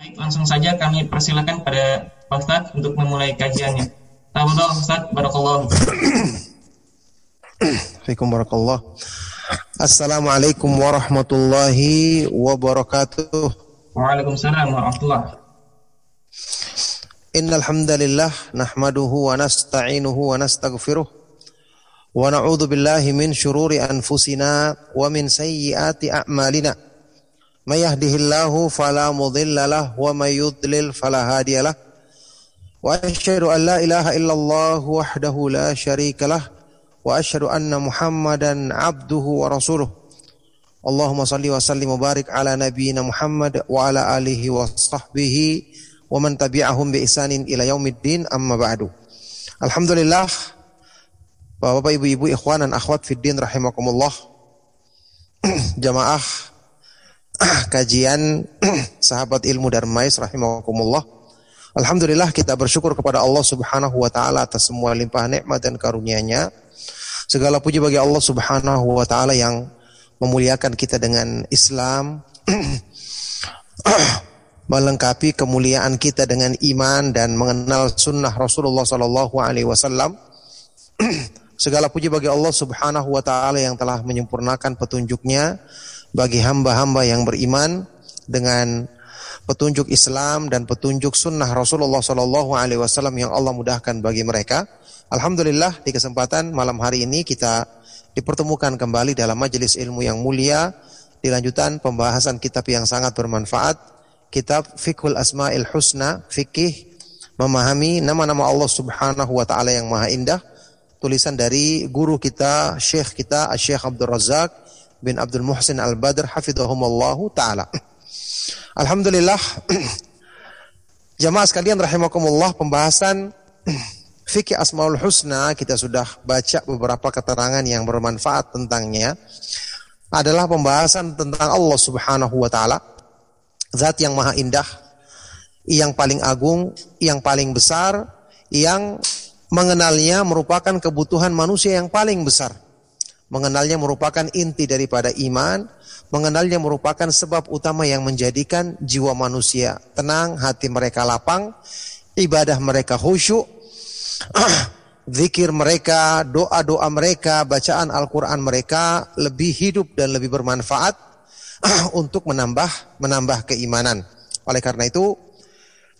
Baik, langsung saja kami persilakan pada Pak Ustadz untuk memulai kajiannya. Tafadhol Ustadz, Barakallahu. Fikum barakallah. Assalamualaikum warahmatullahi wabarakatuh. Waalaikumsalam warahmatullahi Innal hamdalillah nahmaduhu wa nasta'inuhu wa nastaghfiruh wa na'udzu billahi min shururi anfusina wa min sayyiati a'malina. May yahdihillahu fala wa may yudlil fala hadiyalah. Asyhadu an la ilaha illallah wahdahu la syarika lah rasuluh. Allahumma salli wa sallim wa barik ala nabiyyina Muhammad wa ala alihi wa sahbihi wa man tabi'ahum bi ihsanin ila yaumiddin amma ba'du. Alhamdulillah Bapak Ibu-ibu ikhwan dan akhwat fiddin rahimakumullah. Jamaah kajian sahabat ilmu Darmais rahimakumullah. Alhamdulillah kita bersyukur kepada Allah Subhanahu wa taala atas semua limpah nikmat dan karunia-Nya. Segala puji bagi Allah Subhanahu wa taala yang memuliakan kita dengan Islam, melengkapi kemuliaan kita dengan iman dan mengenal sunnah Rasulullah Sallallahu Alaihi Wasallam. Segala puji bagi Allah Subhanahu Wa Taala yang telah menyempurnakan petunjuknya bagi hamba-hamba yang beriman dengan petunjuk Islam dan petunjuk sunnah Rasulullah Sallallahu Alaihi Wasallam yang Allah mudahkan bagi mereka. Alhamdulillah di kesempatan malam hari ini kita dipertemukan kembali dalam majelis ilmu yang mulia di lanjutan pembahasan kitab yang sangat bermanfaat kitab Fikhul Asma'il Husna fikih memahami nama-nama Allah Subhanahu wa taala yang maha indah tulisan dari guru kita Syekh kita Syekh Abdul Razak bin Abdul Muhsin Al-Badr hafidhahumallahu taala. Alhamdulillah Jamaah sekalian rahimakumullah pembahasan fikih Asmaul Husna kita sudah baca beberapa keterangan yang bermanfaat tentangnya adalah pembahasan tentang Allah Subhanahu wa taala zat yang maha indah yang paling agung yang paling besar yang mengenalnya merupakan kebutuhan manusia yang paling besar. Mengenalnya merupakan inti daripada iman mengenalnya merupakan sebab utama yang menjadikan jiwa manusia tenang hati mereka lapang ibadah mereka khusyuk zikir mereka, doa-doa mereka, bacaan Al-Quran mereka lebih hidup dan lebih bermanfaat untuk menambah menambah keimanan. Oleh karena itu,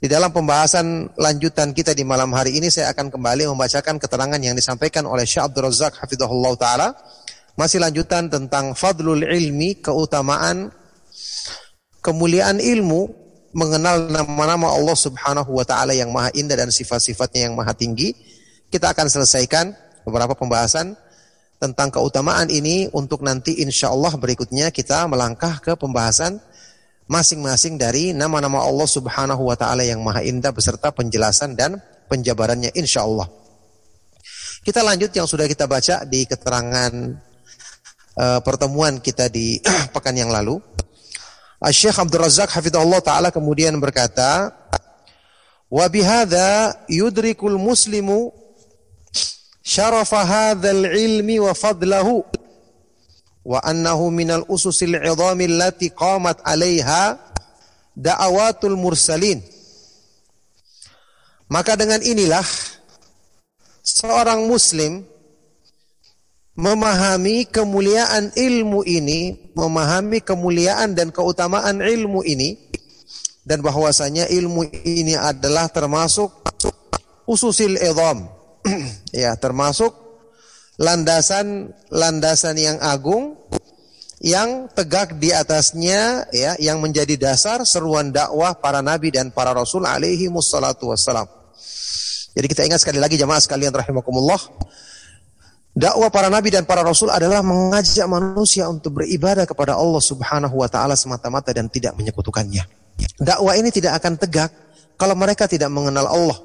di dalam pembahasan lanjutan kita di malam hari ini saya akan kembali membacakan keterangan yang disampaikan oleh Syekh Abdul Razak hafizahullah taala. Masih lanjutan tentang fadlul ilmi, keutamaan kemuliaan ilmu mengenal nama-nama Allah Subhanahu wa taala yang maha indah dan sifat-sifatnya yang maha tinggi. Kita akan selesaikan beberapa pembahasan tentang keutamaan ini untuk nanti insya Allah berikutnya kita melangkah ke pembahasan masing-masing dari nama-nama Allah Subhanahu wa taala yang maha indah beserta penjelasan dan penjabarannya insya Allah. Kita lanjut yang sudah kita baca di keterangan uh, pertemuan kita di pekan yang lalu. Syekh Abdul Razak hafizahullah taala kemudian berkata, "Wa bihadza yudrikul muslimu syarafa hadzal ilmi wa fadlahu wa annahu minal ususil 'idhami allati qamat 'alaiha da'awatul mursalin." Maka dengan inilah seorang muslim memahami kemuliaan ilmu ini, memahami kemuliaan dan keutamaan ilmu ini, dan bahwasanya ilmu ini adalah termasuk ususil idham. ya, termasuk landasan-landasan yang agung yang tegak di atasnya ya yang menjadi dasar seruan dakwah para nabi dan para rasul alaihi wassalam. Jadi kita ingat sekali lagi jamaah sekalian rahimakumullah Dakwah para nabi dan para rasul adalah mengajak manusia untuk beribadah kepada Allah Subhanahu wa taala semata-mata dan tidak menyekutukannya. Dakwah ini tidak akan tegak kalau mereka tidak mengenal Allah.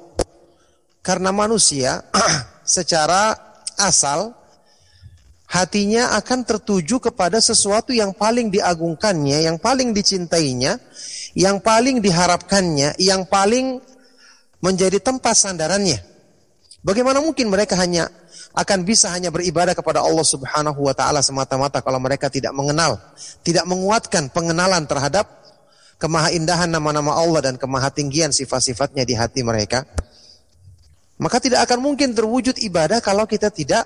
Karena manusia secara asal hatinya akan tertuju kepada sesuatu yang paling diagungkannya, yang paling dicintainya, yang paling diharapkannya, yang paling menjadi tempat sandarannya. Bagaimana mungkin mereka hanya akan bisa hanya beribadah kepada Allah Subhanahu wa taala semata-mata kalau mereka tidak mengenal, tidak menguatkan pengenalan terhadap kemahaindahan nama-nama Allah dan kemahatinggian sifat-sifatnya di hati mereka. Maka tidak akan mungkin terwujud ibadah kalau kita tidak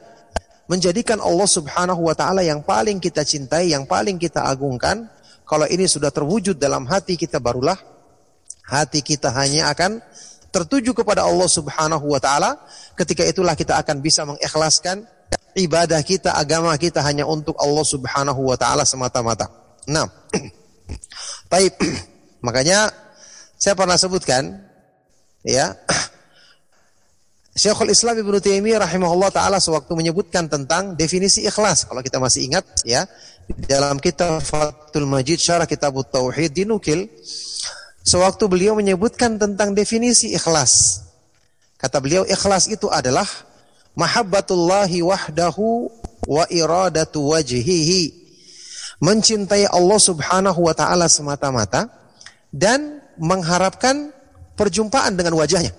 menjadikan Allah Subhanahu wa taala yang paling kita cintai, yang paling kita agungkan. Kalau ini sudah terwujud dalam hati kita barulah hati kita hanya akan tertuju kepada Allah Subhanahu wa taala. Ketika itulah kita akan bisa mengikhlaskan ibadah kita, agama kita hanya untuk Allah Subhanahu wa taala semata-mata. Nah, baik. Makanya saya pernah sebutkan ya Syekhul Islam Ibnu Taimiyah rahimahullah taala sewaktu menyebutkan tentang definisi ikhlas. Kalau kita masih ingat ya, dalam kitab Fathul Majid Syarah Kitab Tauhid dinukil sewaktu beliau menyebutkan tentang definisi ikhlas. Kata beliau ikhlas itu adalah mahabbatullahi wahdahu wa iradatu wajhihi. Mencintai Allah Subhanahu wa taala semata-mata dan mengharapkan perjumpaan dengan wajahnya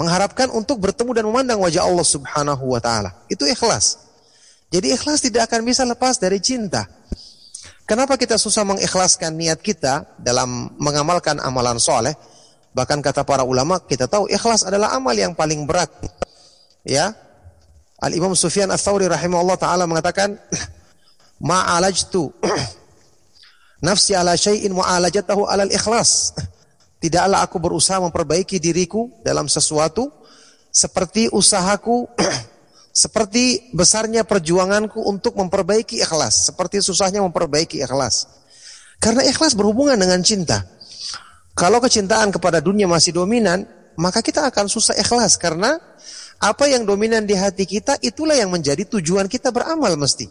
mengharapkan untuk bertemu dan memandang wajah Allah Subhanahu wa taala. Itu ikhlas. Jadi ikhlas tidak akan bisa lepas dari cinta. Kenapa kita susah mengikhlaskan niat kita dalam mengamalkan amalan soleh? Bahkan kata para ulama, kita tahu ikhlas adalah amal yang paling berat. Ya, Al Imam Sufyan Ats Tsauri rahimahullah taala mengatakan, "Ma'alajtu nafsi ala syai'in mu'alajatahu alal ikhlas." Tidaklah aku berusaha memperbaiki diriku dalam sesuatu seperti usahaku seperti besarnya perjuanganku untuk memperbaiki ikhlas, seperti susahnya memperbaiki ikhlas. Karena ikhlas berhubungan dengan cinta. Kalau kecintaan kepada dunia masih dominan, maka kita akan susah ikhlas karena apa yang dominan di hati kita itulah yang menjadi tujuan kita beramal mesti.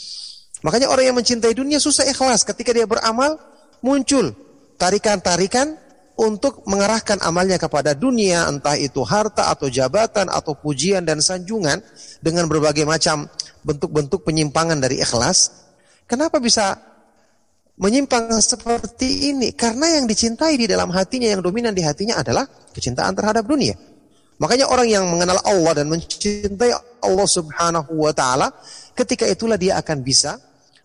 Makanya orang yang mencintai dunia susah ikhlas ketika dia beramal muncul tarikan-tarikan untuk mengarahkan amalnya kepada dunia, entah itu harta atau jabatan atau pujian dan sanjungan dengan berbagai macam bentuk-bentuk penyimpangan dari ikhlas. Kenapa bisa menyimpang seperti ini? Karena yang dicintai di dalam hatinya, yang dominan di hatinya adalah kecintaan terhadap dunia. Makanya orang yang mengenal Allah dan mencintai Allah Subhanahu wa taala, ketika itulah dia akan bisa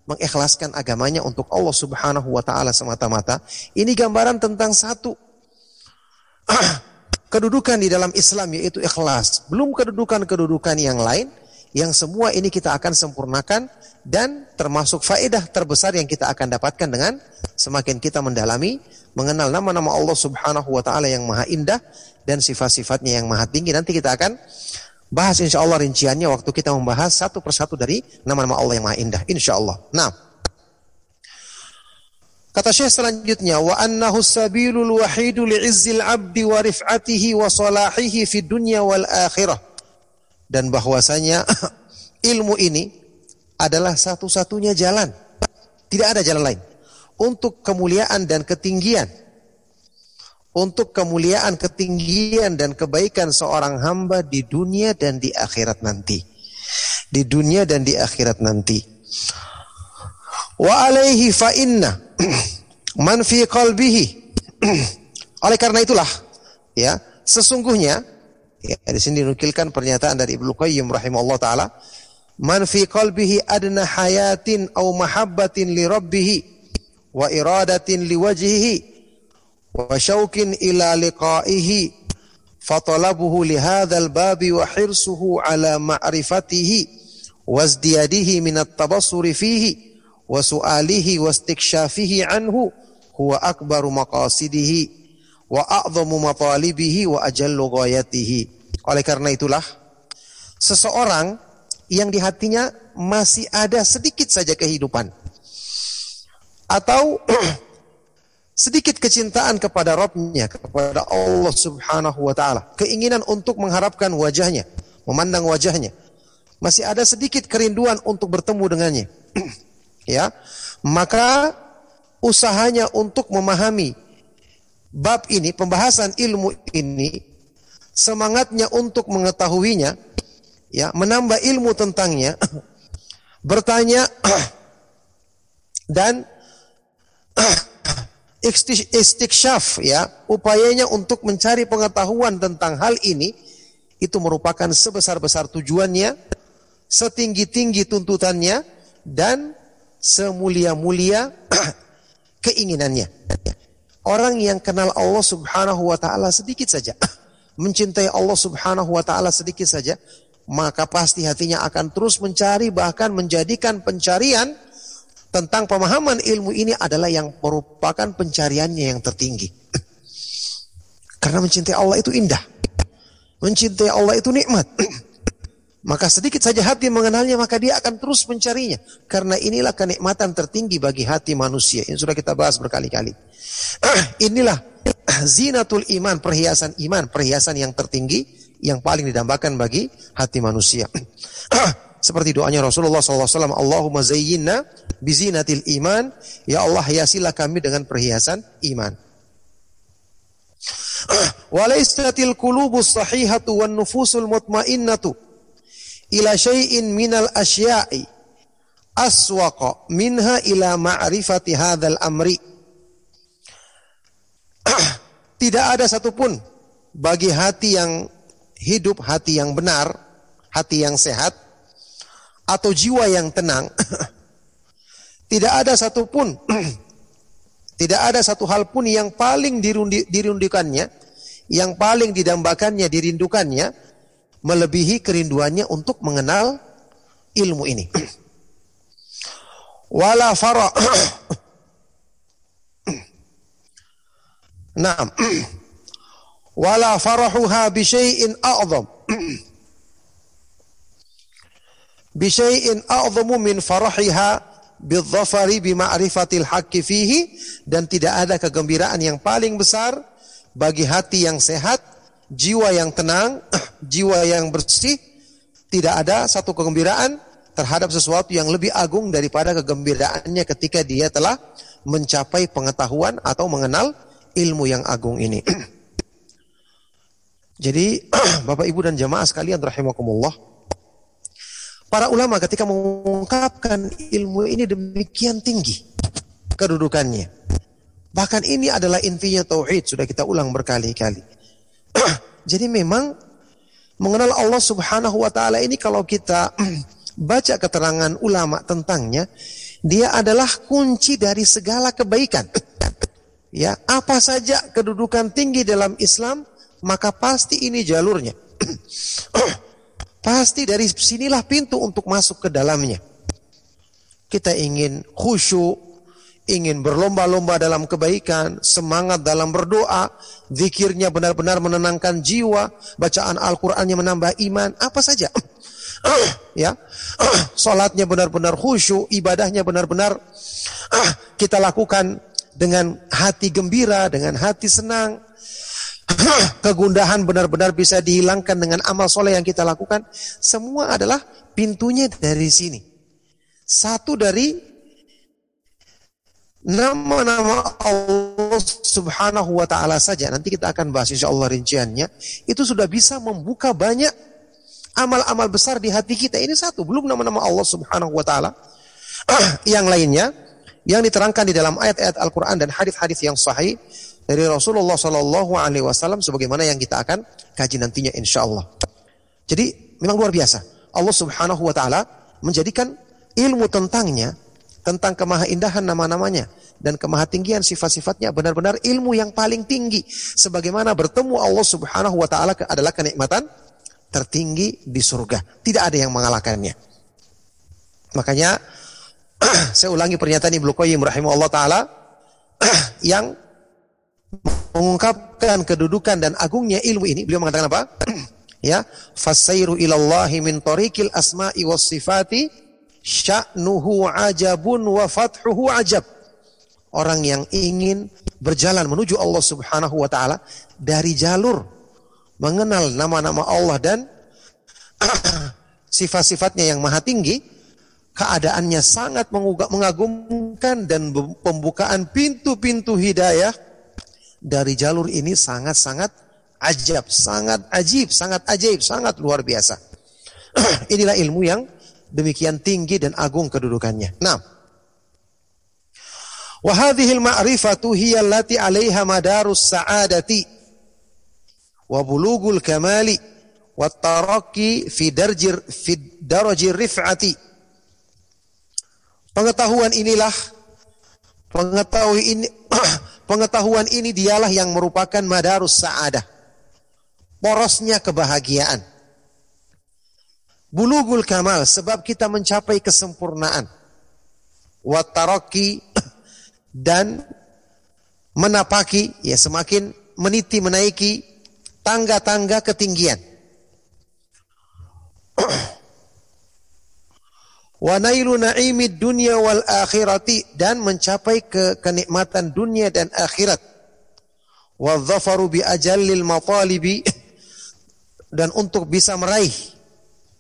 mengikhlaskan agamanya untuk Allah Subhanahu wa taala semata-mata. Ini gambaran tentang satu kedudukan di dalam Islam yaitu ikhlas. Belum kedudukan-kedudukan yang lain yang semua ini kita akan sempurnakan dan termasuk faedah terbesar yang kita akan dapatkan dengan semakin kita mendalami mengenal nama-nama Allah Subhanahu wa taala yang maha indah dan sifat-sifatnya yang maha tinggi. Nanti kita akan bahas insya Allah rinciannya waktu kita membahas satu persatu dari nama-nama Allah yang maha indah. Insya Allah. Nah, Kata Syekh selanjutnya, wa annahu sabilul wahidu li'izzil abdi wa rif'atihi wa salahihi fi dunya wal akhirah. Dan bahwasanya ilmu ini adalah satu-satunya jalan. Tidak ada jalan lain. Untuk kemuliaan dan ketinggian. Untuk kemuliaan, ketinggian dan kebaikan seorang hamba di dunia dan di akhirat nanti. Di dunia dan di akhirat nanti. Wa alaihi fa inna man fi qalbihi. Oleh karena itulah ya, sesungguhnya ya di sini dinukilkan pernyataan dari Ibnu Qayyim rahimahullah taala, man fi qalbihi adna hayatin aw mahabbatin li rabbih wa iradatin li wajhihi wa syaukin ila liqa'ihi fatalabuhu li hadzal babi wa hirsuhu ala ma'rifatihi wazdiyadihi min at-tabassuri fihi wa su'alihi wa istikshafihi anhu huwa akbaru maqasidihi wa a'zamu matalibihi wa ajallu ghayatihi. Oleh karena itulah seseorang yang di hatinya masih ada sedikit saja kehidupan atau sedikit kecintaan kepada Rabbnya, kepada Allah Subhanahu wa taala, keinginan untuk mengharapkan wajahnya, memandang wajahnya. Masih ada sedikit kerinduan untuk bertemu dengannya. ya maka usahanya untuk memahami bab ini pembahasan ilmu ini semangatnya untuk mengetahuinya ya menambah ilmu tentangnya bertanya dan istiksyaf ya, upayanya untuk mencari pengetahuan tentang hal ini itu merupakan sebesar-besar tujuannya, setinggi-tinggi tuntutannya dan semulia-mulia keinginannya. Orang yang kenal Allah Subhanahu wa taala sedikit saja, mencintai Allah Subhanahu wa taala sedikit saja, maka pasti hatinya akan terus mencari bahkan menjadikan pencarian tentang pemahaman ilmu ini adalah yang merupakan pencariannya yang tertinggi. Karena mencintai Allah itu indah. Mencintai Allah itu nikmat. maka sedikit saja hati mengenalnya maka dia akan terus mencarinya. Karena inilah kenikmatan tertinggi bagi hati manusia. Yang sudah kita bahas berkali-kali. inilah zinatul iman, perhiasan iman, perhiasan yang tertinggi yang paling didambakan bagi hati manusia. Seperti doanya Rasulullah SAW, Allahumma zayyinna bizinatil iman, ya Allah hiasilah kami dengan perhiasan iman. Walaisatil qulubus sahihatu wan nufusul mutmainnatu ila syai'in minal asya'i aswaqa minha ila ma'rifati hadzal amri. Tidak ada satupun bagi hati yang hidup, hati yang benar, hati yang sehat, atau jiwa yang tenang, tidak ada satupun, tidak ada satu hal pun yang paling dirundi, dirundukannya, yang paling didambakannya, dirindukannya, melebihi kerinduannya untuk mengenal ilmu ini. Wala fara. Naam. Wala farahuha bi a'zam. Bisyai'in a'zamu min farahiha bidzafari bima'rifatil haqqi fihi dan tidak ada kegembiraan yang paling besar bagi hati yang sehat, jiwa yang tenang, jiwa yang bersih, tidak ada satu kegembiraan terhadap sesuatu yang lebih agung daripada kegembiraannya ketika dia telah mencapai pengetahuan atau mengenal ilmu yang agung ini. Jadi Bapak Ibu dan jamaah sekalian rahimakumullah, Para ulama ketika mengungkapkan ilmu ini demikian tinggi kedudukannya. Bahkan ini adalah intinya tauhid, sudah kita ulang berkali-kali. Jadi memang mengenal Allah Subhanahu wa taala ini kalau kita baca keterangan ulama tentangnya, dia adalah kunci dari segala kebaikan. Ya, apa saja kedudukan tinggi dalam Islam, maka pasti ini jalurnya. Pasti dari sinilah pintu untuk masuk ke dalamnya. Kita ingin khusyuk, ingin berlomba-lomba dalam kebaikan, semangat dalam berdoa, zikirnya benar-benar menenangkan jiwa, bacaan Al-Qur'annya menambah iman, apa saja. ya. Salatnya benar-benar khusyuk, ibadahnya benar-benar kita lakukan dengan hati gembira, dengan hati senang, kegundahan benar-benar bisa dihilangkan dengan amal soleh yang kita lakukan. Semua adalah pintunya dari sini. Satu dari nama-nama Allah subhanahu wa ta'ala saja. Nanti kita akan bahas insya Allah rinciannya. Itu sudah bisa membuka banyak amal-amal besar di hati kita. Ini satu. Belum nama-nama Allah subhanahu wa ta'ala. yang lainnya. Yang diterangkan di dalam ayat-ayat Al-Quran dan hadis-hadis yang sahih dari Rasulullah Shallallahu Alaihi Wasallam sebagaimana yang kita akan kaji nantinya insya Allah. Jadi memang luar biasa. Allah Subhanahu Wa Taala menjadikan ilmu tentangnya, tentang kemahaindahan nama-namanya dan kemahatinggian sifat-sifatnya benar-benar ilmu yang paling tinggi. Sebagaimana bertemu Allah Subhanahu Wa Taala adalah kenikmatan tertinggi di surga. Tidak ada yang mengalahkannya. Makanya saya ulangi pernyataan Ibnu Qayyim rahimahullah taala yang mengungkapkan kedudukan dan agungnya ilmu ini, beliau mengatakan apa? ya, fasairu ilallahi min tariqil asma'i was sifati sya'nuhu ajabun wa fathuhu ajab. Orang yang ingin berjalan menuju Allah Subhanahu wa taala dari jalur mengenal nama-nama Allah dan sifat-sifatnya yang maha tinggi, keadaannya sangat mengagumkan dan pembukaan pintu-pintu hidayah dari jalur ini sangat-sangat ajab, sangat ajib, sangat ajaib, sangat luar biasa. Inilah ilmu yang demikian tinggi dan agung kedudukannya. Nah, wa hadhihi al-ma'rifatu hiya allati 'alaiha madarus sa'adati wa bulugul kamali wa taraqi fi darjir fi darajir rif'ati. Pengetahuan inilah pengetahui ini pengetahuan ini dialah yang merupakan madarus sa'adah. Porosnya kebahagiaan Bulugul kamal sebab kita mencapai kesempurnaan. Wataraki dan menapaki ya semakin meniti menaiki tangga-tangga ketinggian. Wa nailu na'imid dunya wal akhirati dan mencapai ke kenikmatan dunia dan akhirat. Wa dhafaru bi ajallil matalibi dan untuk bisa meraih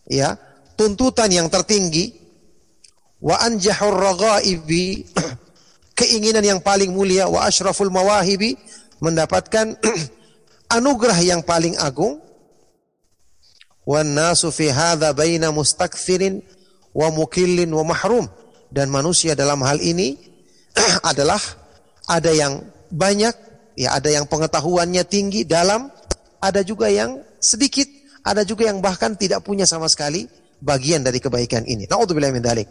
ya tuntutan yang tertinggi. Wa anjahur raghaibi keinginan yang paling mulia. Wa asyraful mawahibi mendapatkan anugerah yang paling agung. Wan nasu fi hadza baina mustakthirin wa mukillin wa mahrum dan manusia dalam hal ini adalah ada yang banyak ya ada yang pengetahuannya tinggi dalam ada juga yang sedikit ada juga yang bahkan tidak punya sama sekali bagian dari kebaikan ini. Nauzubillah min dzalik.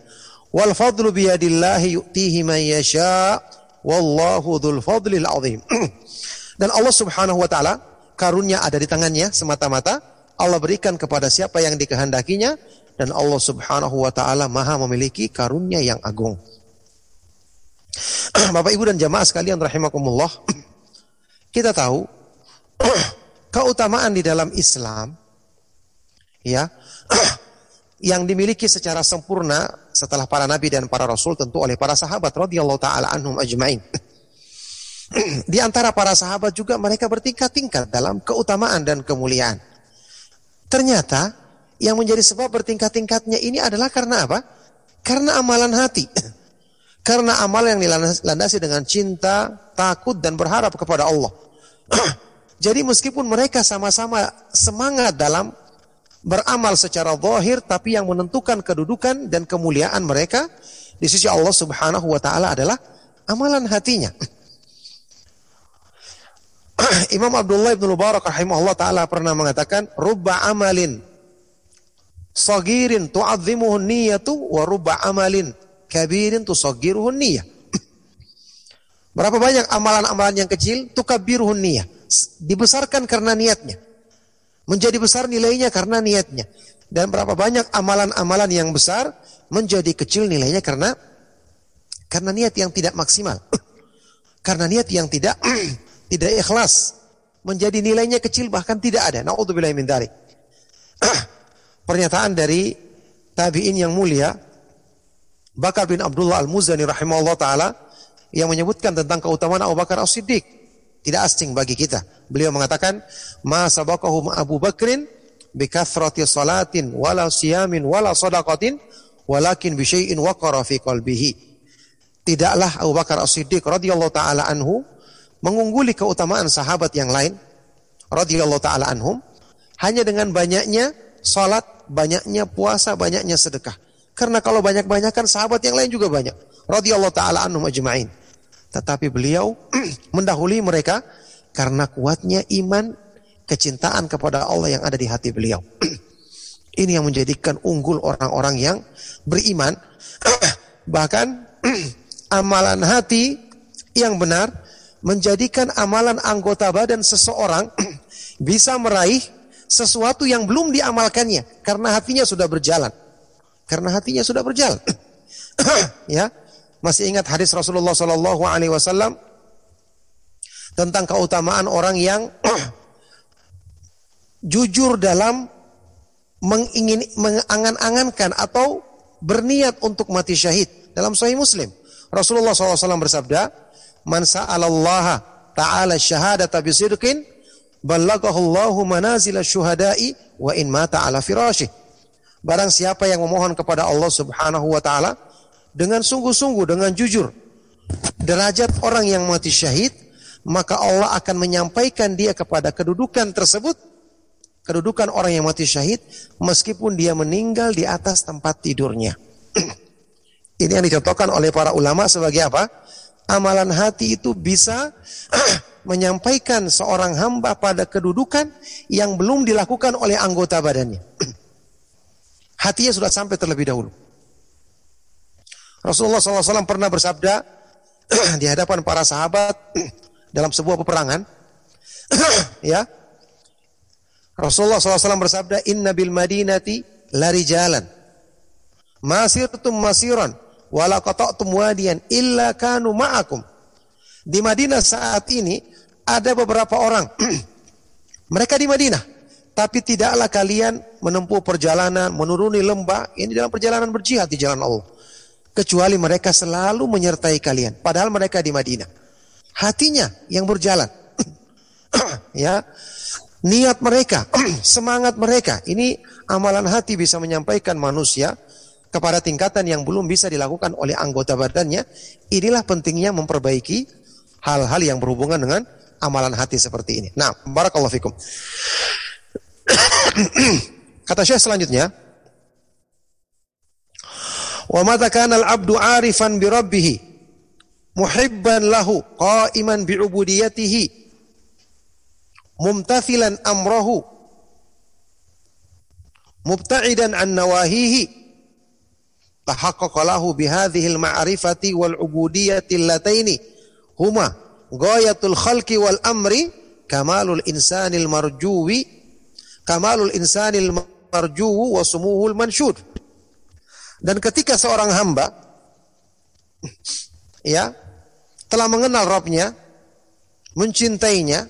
Wal fadlu biyadillahi yu'tihi man yasha wallahu dzul fadlil azim. Dan Allah Subhanahu wa taala karunia ada di tangannya semata-mata. Allah berikan kepada siapa yang dikehendakinya dan Allah Subhanahu wa taala Maha memiliki karunia yang agung. Bapak Ibu dan jamaah sekalian rahimakumullah. Kita tahu keutamaan di dalam Islam ya yang dimiliki secara sempurna setelah para nabi dan para rasul tentu oleh para sahabat radhiyallahu taala anhum ajmain. Di antara para sahabat juga mereka bertingkat-tingkat dalam keutamaan dan kemuliaan. Ternyata yang menjadi sebab bertingkat-tingkatnya ini adalah karena apa? Karena amalan hati. Karena amal yang dilandasi dengan cinta, takut dan berharap kepada Allah. Jadi meskipun mereka sama-sama semangat dalam beramal secara zahir tapi yang menentukan kedudukan dan kemuliaan mereka di sisi Allah Subhanahu wa taala adalah amalan hatinya. Imam Abdullah bin Mubarak rahimahullah taala pernah mengatakan rubba amalin sagirin tu'azzimuhu niyatu wa rubba amalin kabirin tusaggiruhu niyah. Berapa banyak amalan-amalan yang kecil tukabbiruhu niyah. Dibesarkan karena niatnya. Menjadi besar nilainya karena niatnya. Dan berapa banyak amalan-amalan yang besar menjadi kecil nilainya karena karena niat yang tidak maksimal. karena niat yang tidak tidak ikhlas. Menjadi nilainya kecil bahkan tidak ada. Nauzubillah min dzalik. Pernyataan dari tabi'in yang mulia Bakar bin Abdullah Al-Muzani rahimahullah taala yang menyebutkan tentang keutamaan Abu Bakar As-Siddiq tidak asing bagi kita. Beliau mengatakan, "Ma sabaqahum Abu Bakrin bi kathrati salatin wala siyamin wala sadaqatin walakin bi syai'in waqara fi qalbihi." Tidaklah Abu Bakar As-Siddiq radhiyallahu taala anhu mengungguli keutamaan sahabat yang lain radhiyallahu taala anhum hanya dengan banyaknya salat, banyaknya puasa, banyaknya sedekah. Karena kalau banyak-banyakan sahabat yang lain juga banyak. Radhiyallahu taala anhum ajma'in. Tetapi beliau mendahului mereka karena kuatnya iman, kecintaan kepada Allah yang ada di hati beliau. Ini yang menjadikan unggul orang-orang yang beriman. Bahkan amalan hati yang benar menjadikan amalan anggota badan seseorang bisa meraih sesuatu yang belum diamalkannya karena hatinya sudah berjalan. Karena hatinya sudah berjalan. ya. Masih ingat hadis Rasulullah Sallallahu Alaihi Wasallam tentang keutamaan orang yang jujur dalam mengingin mengangan-angankan atau berniat untuk mati syahid dalam Sahih Muslim. Rasulullah SAW bersabda, "Man sa'alallaha ta'ala syahadata bisidqin, ballagahu Allahu manazil syuhada'i wa in mata ala firashih." Barang siapa yang memohon kepada Allah Subhanahu wa taala dengan sungguh-sungguh, dengan jujur. Derajat orang yang mati syahid, maka Allah akan menyampaikan dia kepada kedudukan tersebut kedudukan orang yang mati syahid meskipun dia meninggal di atas tempat tidurnya. Ini yang dicontohkan oleh para ulama sebagai apa? Amalan hati itu bisa menyampaikan seorang hamba pada kedudukan yang belum dilakukan oleh anggota badannya. Hatinya sudah sampai terlebih dahulu. Rasulullah SAW pernah bersabda di hadapan para sahabat dalam sebuah peperangan, ya. Rasulullah SAW bersabda, Inna bil madinati lari jalan. Masirtum masiran wala qata'tum illa kanu ma'akum. Di Madinah saat ini ada beberapa orang. Mereka di Madinah, tapi tidaklah kalian menempuh perjalanan, menuruni lembah ini dalam perjalanan berjihad di jalan Allah. Kecuali mereka selalu menyertai kalian, padahal mereka di Madinah. Hatinya yang berjalan. ya. Niat mereka, semangat mereka, ini amalan hati bisa menyampaikan manusia kepada tingkatan yang belum bisa dilakukan oleh anggota badannya, inilah pentingnya memperbaiki hal-hal yang berhubungan dengan amalan hati seperti ini. Nah, barakallahu fikum. Kata Syekh selanjutnya, "Wa mata kana al-'abdu 'arifan bi rabbih muhibban lahu qa'iman bi 'ubudiyatihi mumtathilan amrahu mubta'idan an nawahihi tahaqqaqa lahu al-ma'rifati wal ubudiyyati allataini huma ghayatul khalqi wal amri kamalul insanil marjuwi kamalul insanil marjuwu wa sumuhul mansyud dan ketika seorang hamba ya telah mengenal Rabbnya mencintainya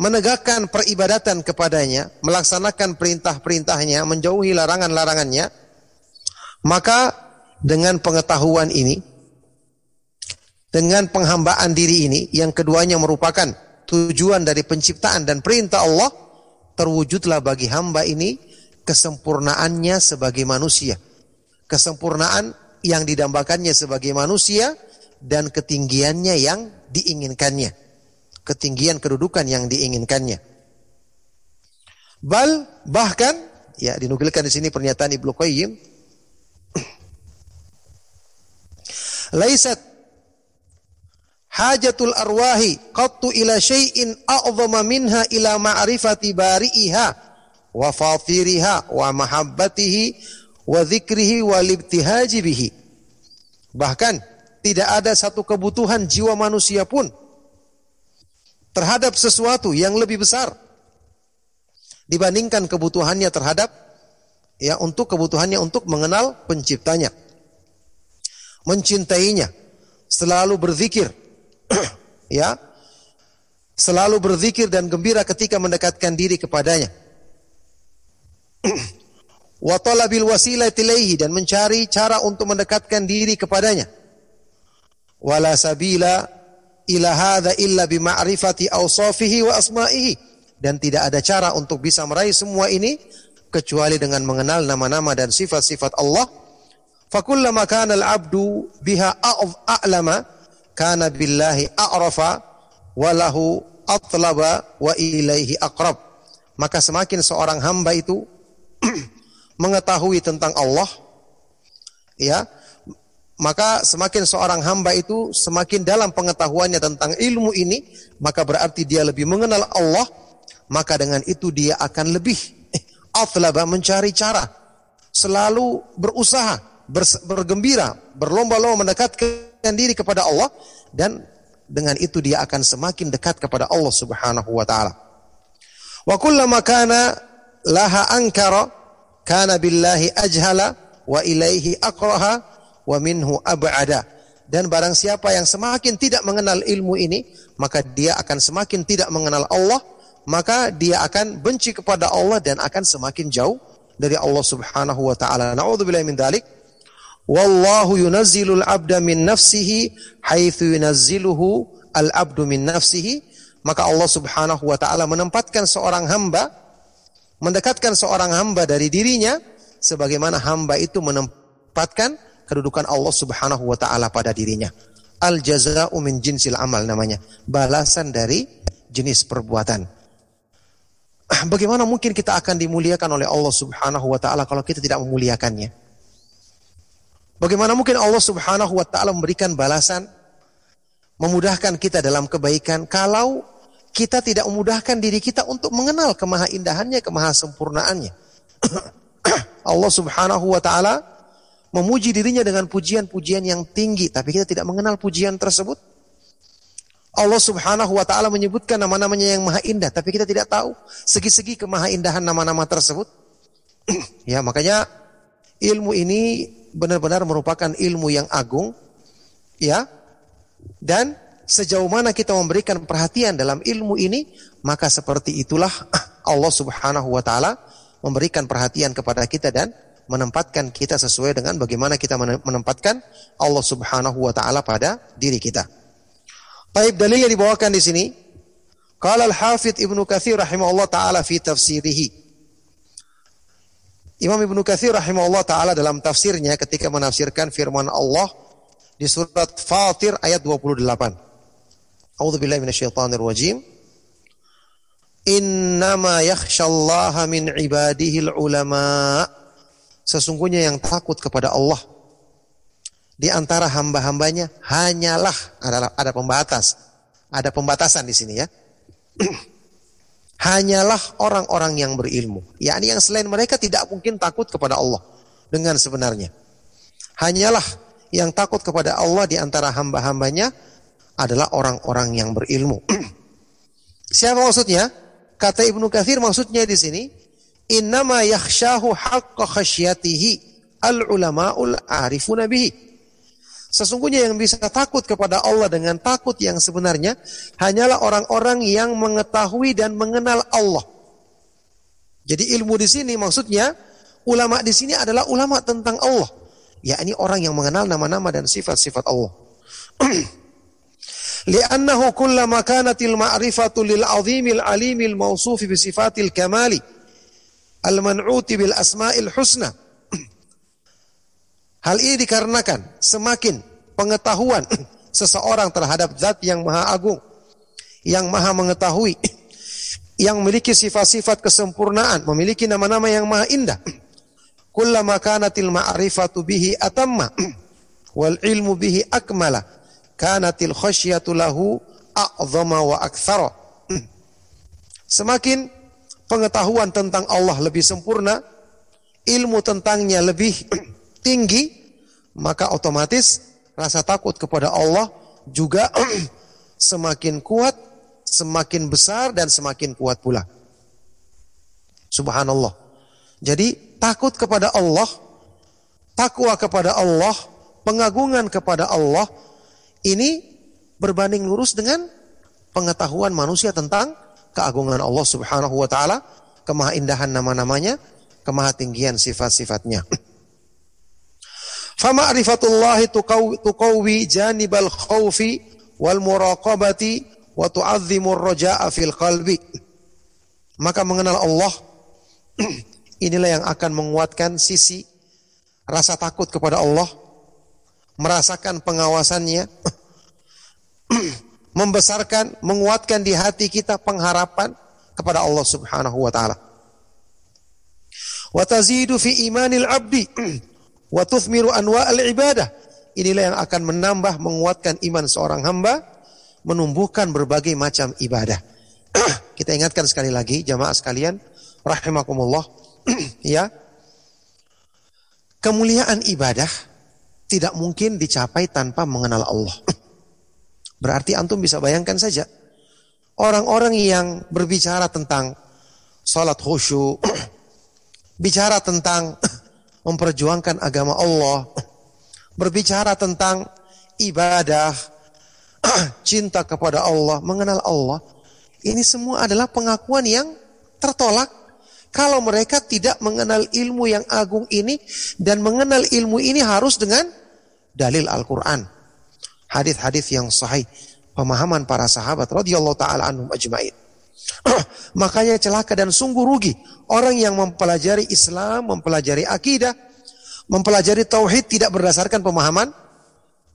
menegakkan peribadatan kepadanya melaksanakan perintah-perintahnya menjauhi larangan-larangannya maka dengan pengetahuan ini, dengan penghambaan diri ini, yang keduanya merupakan tujuan dari penciptaan dan perintah Allah, terwujudlah bagi hamba ini kesempurnaannya sebagai manusia. Kesempurnaan yang didambakannya sebagai manusia dan ketinggiannya yang diinginkannya. Ketinggian kedudukan yang diinginkannya. Bal bahkan ya dinukilkan di sini pernyataan Ibnu Qayyim laisat hajatul arwahi qattu ila syai'in a'zama minha ila ma'rifati bari'iha wa fatiriha wa mahabbatihi wa dzikrihi wa libtihaji bihi. Bahkan tidak ada satu kebutuhan jiwa manusia pun terhadap sesuatu yang lebih besar dibandingkan kebutuhannya terhadap ya untuk kebutuhannya untuk mengenal penciptanya mencintainya, selalu berzikir, ya, selalu berzikir dan gembira ketika mendekatkan diri kepadanya. Wa talabil wasilati dan mencari cara untuk mendekatkan diri kepadanya. Wala sabila ila hadza illa bi ma'rifati awsafihi wa asma'ihi dan tidak ada cara untuk bisa meraih semua ini kecuali dengan mengenal nama-nama dan sifat-sifat Allah Fakullama kana al-'abdu biha a'lama kana billahi a'rafa wa lahu atlaba wa ilaihi aqrab. Maka semakin seorang hamba itu mengetahui tentang Allah ya, maka semakin seorang hamba itu semakin dalam pengetahuannya tentang ilmu ini, maka berarti dia lebih mengenal Allah, maka dengan itu dia akan lebih eh, atlaba mencari cara, selalu berusaha bergembira, berlomba-lomba mendekatkan diri kepada Allah dan dengan itu dia akan semakin dekat kepada Allah Subhanahu wa taala. Wa kullama kana laha ankara kana billahi ajhala wa ilaihi aqraha wa minhu ab'ada. Dan barang siapa yang semakin tidak mengenal ilmu ini, maka dia akan semakin tidak mengenal Allah, maka dia akan benci kepada Allah dan akan semakin jauh dari Allah Subhanahu wa taala. Nauzubillahi min. Wallahu yunazzilul abda min nafsihi haitsu yunazziluhu al abdu min nafsihi. Maka Allah Subhanahu wa taala menempatkan seorang hamba mendekatkan seorang hamba dari dirinya sebagaimana hamba itu menempatkan kedudukan Allah Subhanahu wa taala pada dirinya. Al jazaa'u min jinsil amal namanya. Balasan dari jenis perbuatan. Bagaimana mungkin kita akan dimuliakan oleh Allah Subhanahu wa taala kalau kita tidak memuliakannya? Bagaimana mungkin Allah Subhanahu wa taala memberikan balasan memudahkan kita dalam kebaikan kalau kita tidak memudahkan diri kita untuk mengenal kemahaindahannya, kemahasempurnaannya. Allah Subhanahu wa taala memuji dirinya dengan pujian-pujian yang tinggi, tapi kita tidak mengenal pujian tersebut. Allah Subhanahu wa taala menyebutkan nama-namanya yang maha indah, tapi kita tidak tahu segi-segi kemahaindahan nama-nama tersebut. ya, makanya ilmu ini benar-benar merupakan ilmu yang agung, ya. Dan sejauh mana kita memberikan perhatian dalam ilmu ini, maka seperti itulah Allah Subhanahu wa taala memberikan perhatian kepada kita dan menempatkan kita sesuai dengan bagaimana kita menempatkan Allah Subhanahu wa taala pada diri kita. Baik dalil yang dibawakan di sini. Qala al-Hafidh Ibnu Katsir rahimahullah taala fi tafsirihi. Imam Ibnu Katsir rahimahullah taala dalam tafsirnya ketika menafsirkan firman Allah di surat Fatir ayat 28. A'udzu billahi minasyaitonir rajim. Innama yakhsyallaha min ibadihi ulama. Sesungguhnya yang takut kepada Allah di antara hamba-hambanya hanyalah adalah ada pembatas. Ada pembatasan di sini ya. hanyalah orang-orang yang berilmu. yakni yang selain mereka tidak mungkin takut kepada Allah dengan sebenarnya. Hanyalah yang takut kepada Allah di antara hamba-hambanya adalah orang-orang yang berilmu. Siapa maksudnya? Kata Ibnu Katsir maksudnya di sini innama yakhshahu haqqa khasyatihi al ulama'ul arifuna bihi. Sesungguhnya yang bisa takut kepada Allah dengan takut yang sebenarnya hanyalah orang-orang yang mengetahui dan mengenal Allah. Jadi ilmu di sini maksudnya ulama di sini adalah ulama tentang Allah, yakni orang yang mengenal nama-nama dan sifat-sifat Allah. Lil 'azimil 'alimil mausufi bi sifatil kamali al-man'uti bil asma'il husna Hal ini dikarenakan semakin pengetahuan seseorang terhadap zat yang maha agung, yang maha mengetahui, yang memiliki sifat-sifat kesempurnaan, memiliki nama-nama yang maha indah. Kullama kanatil ma'rifatu bihi atamma wal ilmu bihi akmala kanatil khasyatu lahu a'zama wa akthara. Semakin pengetahuan tentang Allah lebih sempurna, ilmu tentangnya lebih tinggi, maka otomatis rasa takut kepada Allah juga semakin kuat, semakin besar dan semakin kuat pula. Subhanallah. Jadi takut kepada Allah, takwa kepada Allah, pengagungan kepada Allah ini berbanding lurus dengan pengetahuan manusia tentang keagungan Allah Subhanahu wa taala, kemahaindahan nama-namanya, kemahatinggian sifat-sifatnya. Fama'rifatullahi tuqawi janibal khawfi wal muraqabati wa tu'azzimur raja'a fil qalbi. Maka mengenal Allah inilah yang akan menguatkan sisi rasa takut kepada Allah, merasakan pengawasannya, membesarkan, menguatkan di hati kita pengharapan kepada Allah Subhanahu wa taala. Wa tazidu fi imanil abdi wa tuthmiru anwa al-ibadah. Inilah yang akan menambah menguatkan iman seorang hamba, menumbuhkan berbagai macam ibadah. Kita ingatkan sekali lagi jamaah sekalian, rahimakumullah, ya. Kemuliaan ibadah tidak mungkin dicapai tanpa mengenal Allah. Berarti antum bisa bayangkan saja orang-orang yang berbicara tentang salat khusyuk, bicara tentang memperjuangkan agama Allah, berbicara tentang ibadah, cinta kepada Allah, mengenal Allah, ini semua adalah pengakuan yang tertolak kalau mereka tidak mengenal ilmu yang agung ini dan mengenal ilmu ini harus dengan dalil Al-Qur'an. Hadis-hadis yang sahih, pemahaman para sahabat radhiyallahu taala anhum ajmain. Makanya celaka dan sungguh rugi orang yang mempelajari Islam, mempelajari akidah, mempelajari tauhid tidak berdasarkan pemahaman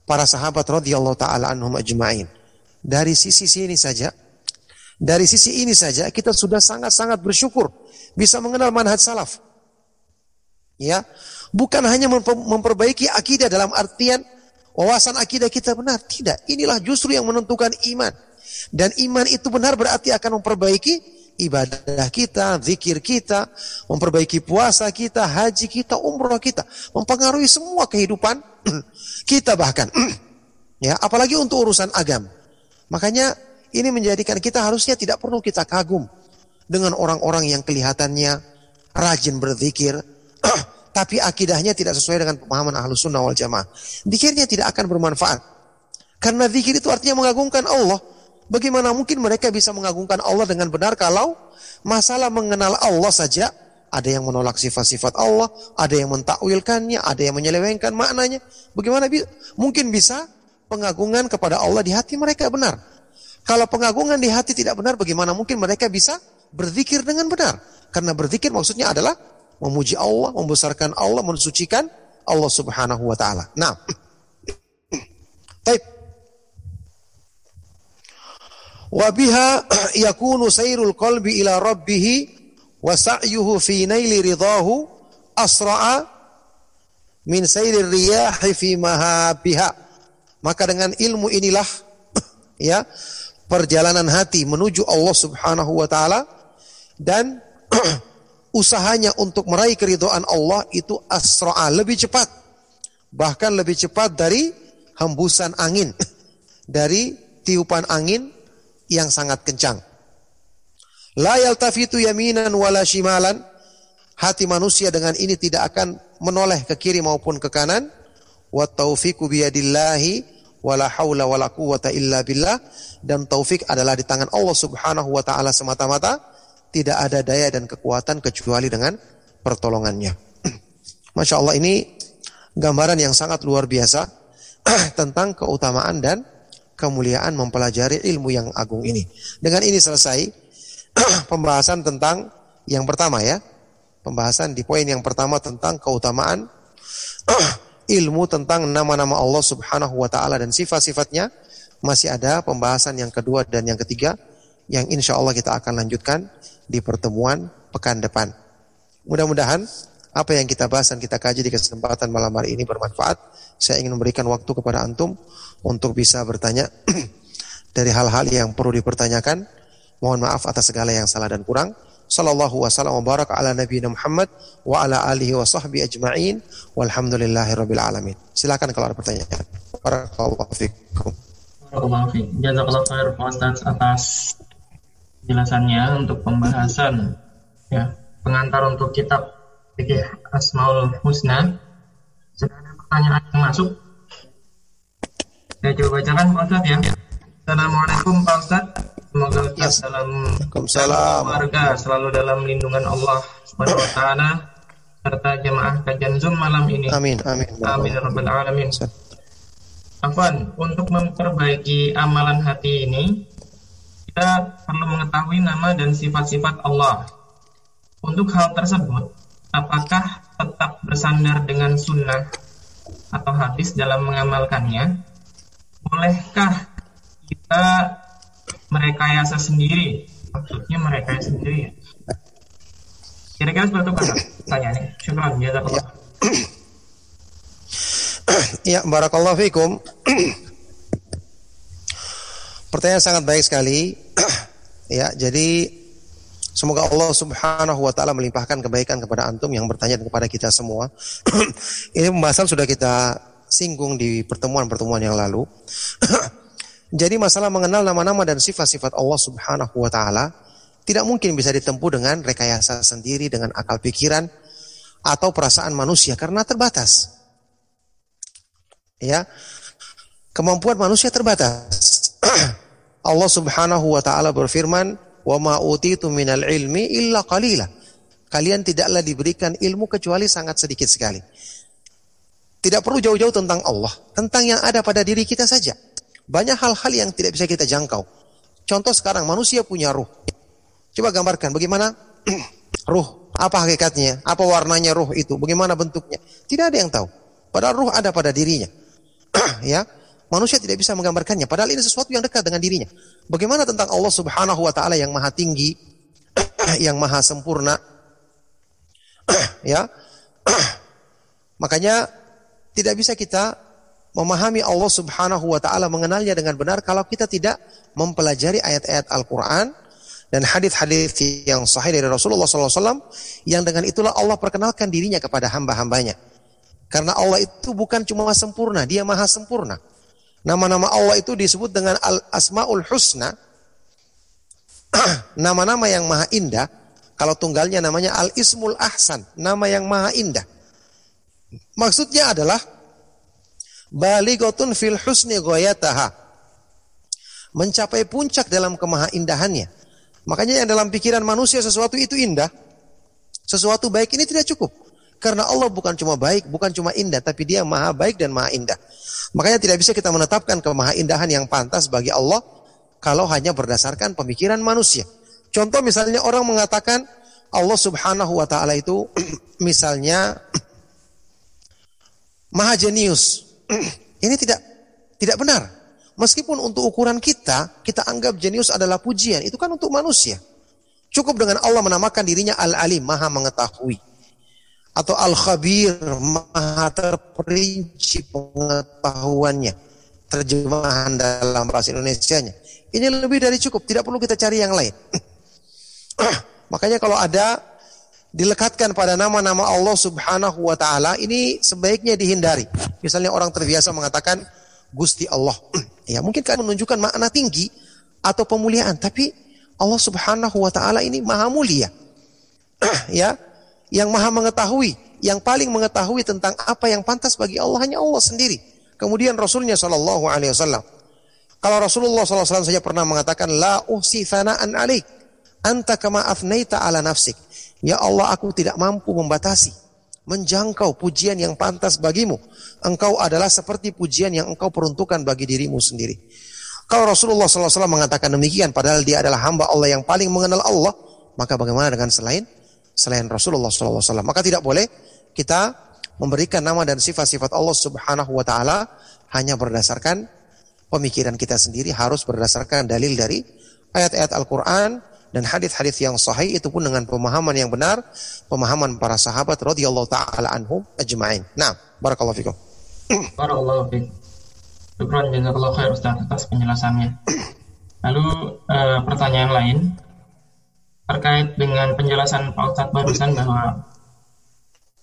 para sahabat radhiyallahu taala anhum ajmain. Dari sisi sini saja Dari sisi ini saja kita sudah sangat-sangat bersyukur bisa mengenal manhaj salaf. Ya, bukan hanya memper- memperbaiki akidah dalam artian wawasan akidah kita benar, tidak. Inilah justru yang menentukan iman. Dan iman itu benar berarti akan memperbaiki ibadah kita, zikir kita, memperbaiki puasa kita, haji kita, umroh kita, mempengaruhi semua kehidupan kita bahkan. ya, apalagi untuk urusan agama. Makanya ini menjadikan kita harusnya tidak perlu kita kagum dengan orang-orang yang kelihatannya rajin berzikir, tapi akidahnya tidak sesuai dengan pemahaman ahlu sunnah wal jamaah. Zikirnya tidak akan bermanfaat. Karena zikir itu artinya mengagungkan Allah. Bagaimana mungkin mereka bisa mengagungkan Allah dengan benar kalau masalah mengenal Allah saja ada yang menolak sifat-sifat Allah, ada yang mentakwilkannya, ada yang menyelewengkan maknanya. Bagaimana bi mungkin bisa pengagungan kepada Allah di hati mereka benar? Kalau pengagungan di hati tidak benar, bagaimana mungkin mereka bisa berzikir dengan benar? Karena berzikir maksudnya adalah memuji Allah, membesarkan Allah, mensucikan Allah Subhanahu wa taala. Nah. Baik. Wa biha yakunu sayrul qalbi ila rabbih wa sa'yuhu fi naili ridahu asra'a min sayrir riyahi fi mahabiha. Maka dengan ilmu inilah ya perjalanan hati menuju Allah Subhanahu wa taala dan usahanya untuk meraih keridhaan Allah itu asra'a lebih cepat bahkan lebih cepat dari hembusan angin dari tiupan angin yang sangat kencang. La yaltafitu yaminan wala shimalan. Hati manusia dengan ini tidak akan menoleh ke kiri maupun ke kanan. Wa taufiqu biyadillahi wala haula wala quwata illa billah. Dan taufik adalah di tangan Allah Subhanahu wa taala semata-mata. Tidak ada daya dan kekuatan kecuali dengan pertolongannya. Masya Allah ini gambaran yang sangat luar biasa tentang keutamaan dan kemuliaan mempelajari ilmu yang agung ini. Dengan ini selesai pembahasan tentang yang pertama ya. Pembahasan di poin yang pertama tentang keutamaan ilmu tentang nama-nama Allah Subhanahu wa taala dan sifat-sifatnya. Masih ada pembahasan yang kedua dan yang ketiga yang insya Allah kita akan lanjutkan di pertemuan pekan depan. Mudah-mudahan apa yang kita bahas dan kita kaji di kesempatan malam hari ini bermanfaat. Saya ingin memberikan waktu kepada antum untuk bisa bertanya dari hal-hal yang perlu dipertanyakan. Mohon maaf atas segala yang salah dan kurang. Sallallahu wasallam wa baraka ala nabiyina Muhammad wa ala alihi wa sahbihi ajma'in walhamdulillahi rabbil alamin. Silakan kalau ada pertanyaan. Barakallahu fikum. Jazakallahu khair Ustaz atas penjelasannya untuk pembahasan ya pengantar untuk kitab fikih Asmaul Husna. Sudah ada pertanyaan yang masuk? Saya coba bacakan Pak Ustaz ya. Assalamualaikum Pak Ustaz. Semoga Ustaz dalam Waalaikumsalam. keluarga selalu dalam lindungan Allah Subhanahu wa taala serta jemaah kajian Zoom malam ini. Amin, amin. Amin ya rabbal alamin. Afwan, untuk memperbaiki amalan hati ini, kita perlu mengetahui nama dan sifat-sifat Allah. Untuk hal tersebut, apakah tetap bersandar dengan sunnah atau hadis dalam mengamalkannya? Bolehkah kita merekayasa sendiri? Maksudnya merekayasa sendiri ya? Kira-kira seperti itu kan pertanyaannya. Syukran, jazakallah. Ya, barakallahu fikum. Pertanyaan sangat baik sekali. ya, jadi semoga Allah Subhanahu wa taala melimpahkan kebaikan kepada antum yang bertanya kepada kita semua. Ini pembahasan sudah kita singgung di pertemuan-pertemuan yang lalu. jadi masalah mengenal nama-nama dan sifat-sifat Allah Subhanahu wa taala tidak mungkin bisa ditempuh dengan rekayasa sendiri dengan akal pikiran atau perasaan manusia karena terbatas ya kemampuan manusia terbatas. Allah Subhanahu wa taala berfirman, "Wa ma utitu minal ilmi illa qalila." Kalian tidaklah diberikan ilmu kecuali sangat sedikit sekali. Tidak perlu jauh-jauh tentang Allah, tentang yang ada pada diri kita saja. Banyak hal-hal yang tidak bisa kita jangkau. Contoh sekarang manusia punya ruh. Coba gambarkan bagaimana ruh, apa hakikatnya, apa warnanya ruh itu, bagaimana bentuknya. Tidak ada yang tahu. Padahal ruh ada pada dirinya. ya. Manusia tidak bisa menggambarkannya padahal ini sesuatu yang dekat dengan dirinya. Bagaimana tentang Allah Subhanahu wa taala yang maha tinggi, yang maha sempurna? ya. Makanya tidak bisa kita memahami Allah Subhanahu wa taala mengenalnya dengan benar kalau kita tidak mempelajari ayat-ayat Al-Qur'an dan hadis-hadis yang sahih dari Rasulullah SAW yang dengan itulah Allah perkenalkan dirinya kepada hamba-hambanya. Karena Allah itu bukan cuma sempurna, dia maha sempurna. Nama-nama Allah itu disebut dengan Al-Asma'ul Husna. Nama-nama yang maha indah. Kalau tunggalnya namanya Al-Ismul Ahsan. Nama yang maha indah. Maksudnya adalah Baligotun fil husni goyataha. Mencapai puncak dalam kemaha indahannya Makanya yang dalam pikiran manusia sesuatu itu indah, sesuatu baik ini tidak cukup. Karena Allah bukan cuma baik, bukan cuma indah, tapi dia maha baik dan maha indah. Makanya tidak bisa kita menetapkan kemaha indahan yang pantas bagi Allah kalau hanya berdasarkan pemikiran manusia. Contoh misalnya orang mengatakan Allah subhanahu wa ta'ala itu misalnya maha jenius. Ini tidak tidak benar. Meskipun untuk ukuran kita, kita anggap jenius adalah pujian. Itu kan untuk manusia. Cukup dengan Allah menamakan dirinya Al-Alim, maha mengetahui. Atau Al-Khabir, maha terperinci pengetahuannya. Terjemahan dalam bahasa Indonesia-nya. Ini lebih dari cukup, tidak perlu kita cari yang lain. Makanya kalau ada dilekatkan pada nama-nama Allah Subhanahu wa taala, ini sebaiknya dihindari. Misalnya orang terbiasa mengatakan Gusti Allah. ya, mungkin kan menunjukkan makna tinggi atau pemuliaan, tapi Allah Subhanahu wa taala ini maha mulia. ya, yang maha mengetahui, yang paling mengetahui tentang apa yang pantas bagi Allah hanya Allah sendiri. Kemudian Rasulnya Shallallahu alaihi wasallam. Kalau Rasulullah SAW saja pernah mengatakan la uhsi thana'an alik anta kama afnaita ala nafsik. Ya Allah aku tidak mampu membatasi menjangkau pujian yang pantas bagimu. Engkau adalah seperti pujian yang engkau peruntukkan bagi dirimu sendiri. Kalau Rasulullah SAW mengatakan demikian, padahal dia adalah hamba Allah yang paling mengenal Allah, maka bagaimana dengan selain selain Rasulullah SAW? Maka tidak boleh kita memberikan nama dan sifat-sifat Allah Subhanahu Wa Taala hanya berdasarkan pemikiran kita sendiri, harus berdasarkan dalil dari ayat-ayat Al-Quran dan hadis-hadis yang sahih itu pun dengan pemahaman yang benar, pemahaman para sahabat radhiyallahu taala anhum ajma'in. Nah, barakallahu fikum. Barakallahu fikum. Syukran jazakallahu khair Ustaz atas penjelasannya. Lalu uh, pertanyaan lain terkait dengan penjelasan Pak Ustaz barusan bahwa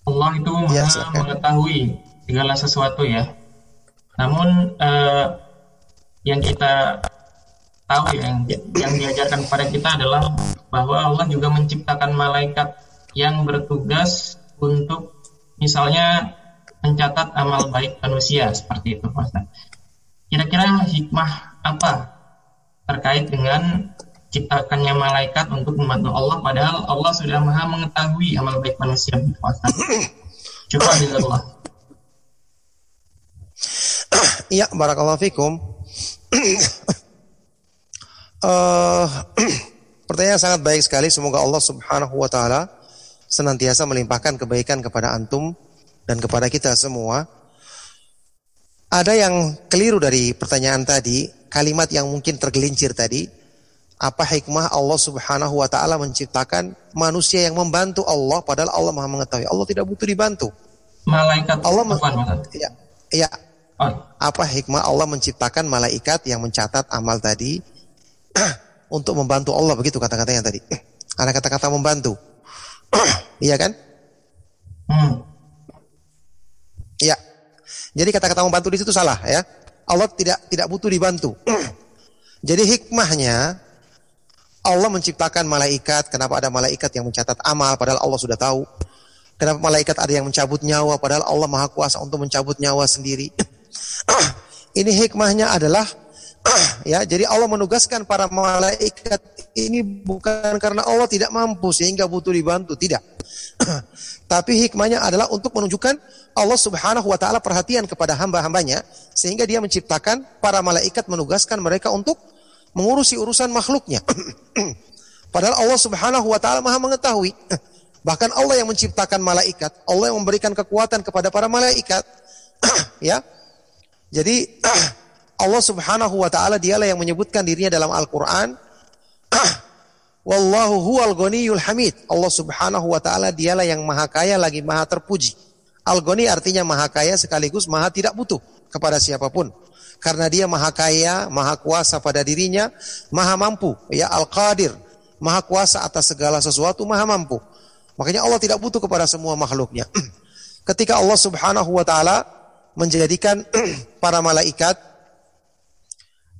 Allah itu ya, mengetahui segala sesuatu ya. Namun uh, yang kita tahu ya yang, yang diajarkan kepada kita adalah bahwa Allah juga menciptakan malaikat yang bertugas untuk misalnya mencatat amal baik manusia seperti itu Pak Kira-kira hikmah apa terkait dengan ciptakannya malaikat untuk membantu Allah padahal Allah sudah maha mengetahui amal baik manusia Pak Coba Allah. Iya, barakallahu fikum. Uh, pertanyaan sangat baik sekali. Semoga Allah Subhanahu wa taala senantiasa melimpahkan kebaikan kepada antum dan kepada kita semua. Ada yang keliru dari pertanyaan tadi, kalimat yang mungkin tergelincir tadi. Apa hikmah Allah Subhanahu wa taala menciptakan manusia yang membantu Allah padahal Allah Maha mengetahui. Allah tidak butuh dibantu. Malaikat Allah ya, ya. Oh. Apa hikmah Allah menciptakan malaikat yang mencatat amal tadi? untuk membantu Allah begitu kata-katanya tadi. Ada kata-kata membantu. iya kan? Hmm. Iya. Jadi kata-kata membantu di situ salah ya. Allah tidak tidak butuh dibantu. Jadi hikmahnya Allah menciptakan malaikat. Kenapa ada malaikat yang mencatat amal padahal Allah sudah tahu. Kenapa malaikat ada yang mencabut nyawa padahal Allah Maha Kuasa untuk mencabut nyawa sendiri. Ini hikmahnya adalah ya, jadi Allah menugaskan para malaikat ini bukan karena Allah tidak mampu sehingga butuh dibantu, tidak. Tapi hikmahnya adalah untuk menunjukkan Allah Subhanahu wa taala perhatian kepada hamba-hambanya sehingga dia menciptakan para malaikat menugaskan mereka untuk mengurusi urusan makhluknya. Padahal Allah Subhanahu wa taala Maha mengetahui. Bahkan Allah yang menciptakan malaikat, Allah yang memberikan kekuatan kepada para malaikat. ya. Jadi Allah Subhanahu wa taala dialah yang menyebutkan dirinya dalam Al-Qur'an Wallahu huwal ghaniyul hamid. Allah Subhanahu wa taala dialah yang maha kaya lagi maha terpuji. Al-Ghani artinya maha kaya sekaligus maha tidak butuh kepada siapa pun. Karena dia maha kaya, maha kuasa pada dirinya, maha mampu. Ya Al-Qadir, maha kuasa atas segala sesuatu, maha mampu. Makanya Allah tidak butuh kepada semua makhluknya. Ketika Allah Subhanahu wa taala menjadikan para malaikat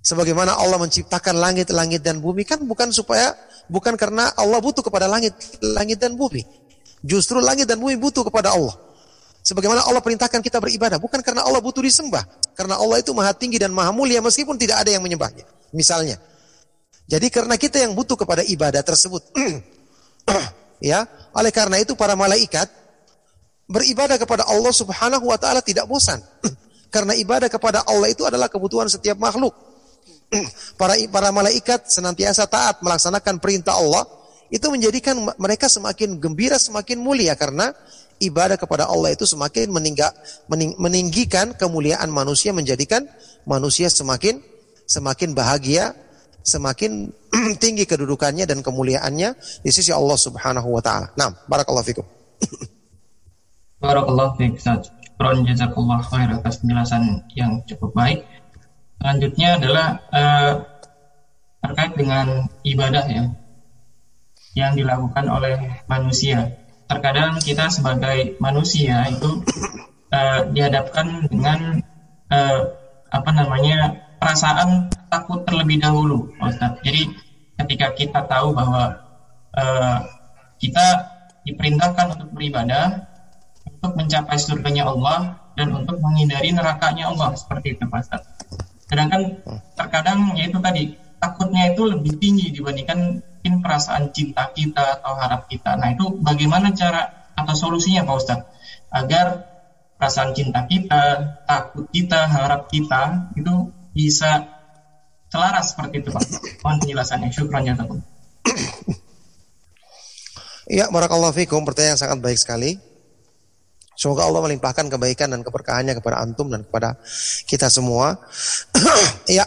sebagaimana Allah menciptakan langit-langit dan bumi kan bukan supaya bukan karena Allah butuh kepada langit langit dan bumi. Justru langit dan bumi butuh kepada Allah. Sebagaimana Allah perintahkan kita beribadah, bukan karena Allah butuh disembah, karena Allah itu maha tinggi dan maha mulia meskipun tidak ada yang menyembahnya. Misalnya. Jadi karena kita yang butuh kepada ibadah tersebut. ya, oleh karena itu para malaikat beribadah kepada Allah Subhanahu wa taala tidak bosan. karena ibadah kepada Allah itu adalah kebutuhan setiap makhluk. para para malaikat senantiasa taat melaksanakan perintah Allah itu menjadikan mereka semakin gembira, semakin mulia karena ibadah kepada Allah itu semakin meningga, mening, meninggikan kemuliaan manusia menjadikan manusia semakin semakin bahagia, semakin tinggi kedudukannya dan kemuliaannya di sisi Allah Subhanahu wa taala. Nah, barakallahu fikum. Barakallahu fiik, Ustaz. jazakallah khair atas penjelasan yang cukup baik. Selanjutnya adalah uh, terkait dengan ibadah ya yang dilakukan oleh manusia. Terkadang kita sebagai manusia itu uh, dihadapkan dengan uh, apa namanya perasaan takut terlebih dahulu, Ustaz. Jadi ketika kita tahu bahwa uh, kita diperintahkan untuk beribadah, untuk mencapai surganya Allah dan untuk menghindari nerakanya Allah seperti itu, Ustaz. Sedangkan terkadang ya itu tadi takutnya itu lebih tinggi dibandingkan mungkin perasaan cinta kita atau harap kita. Nah itu bagaimana cara atau solusinya Pak Ustadz agar perasaan cinta kita, takut kita, harap kita itu bisa selaras seperti itu Pak. Mohon penjelasannya. Syukran ya teman. Iya, barakallahu fikum. Pertanyaan yang sangat baik sekali. Semoga Allah melimpahkan kebaikan dan keberkahannya kepada antum dan kepada kita semua. ya,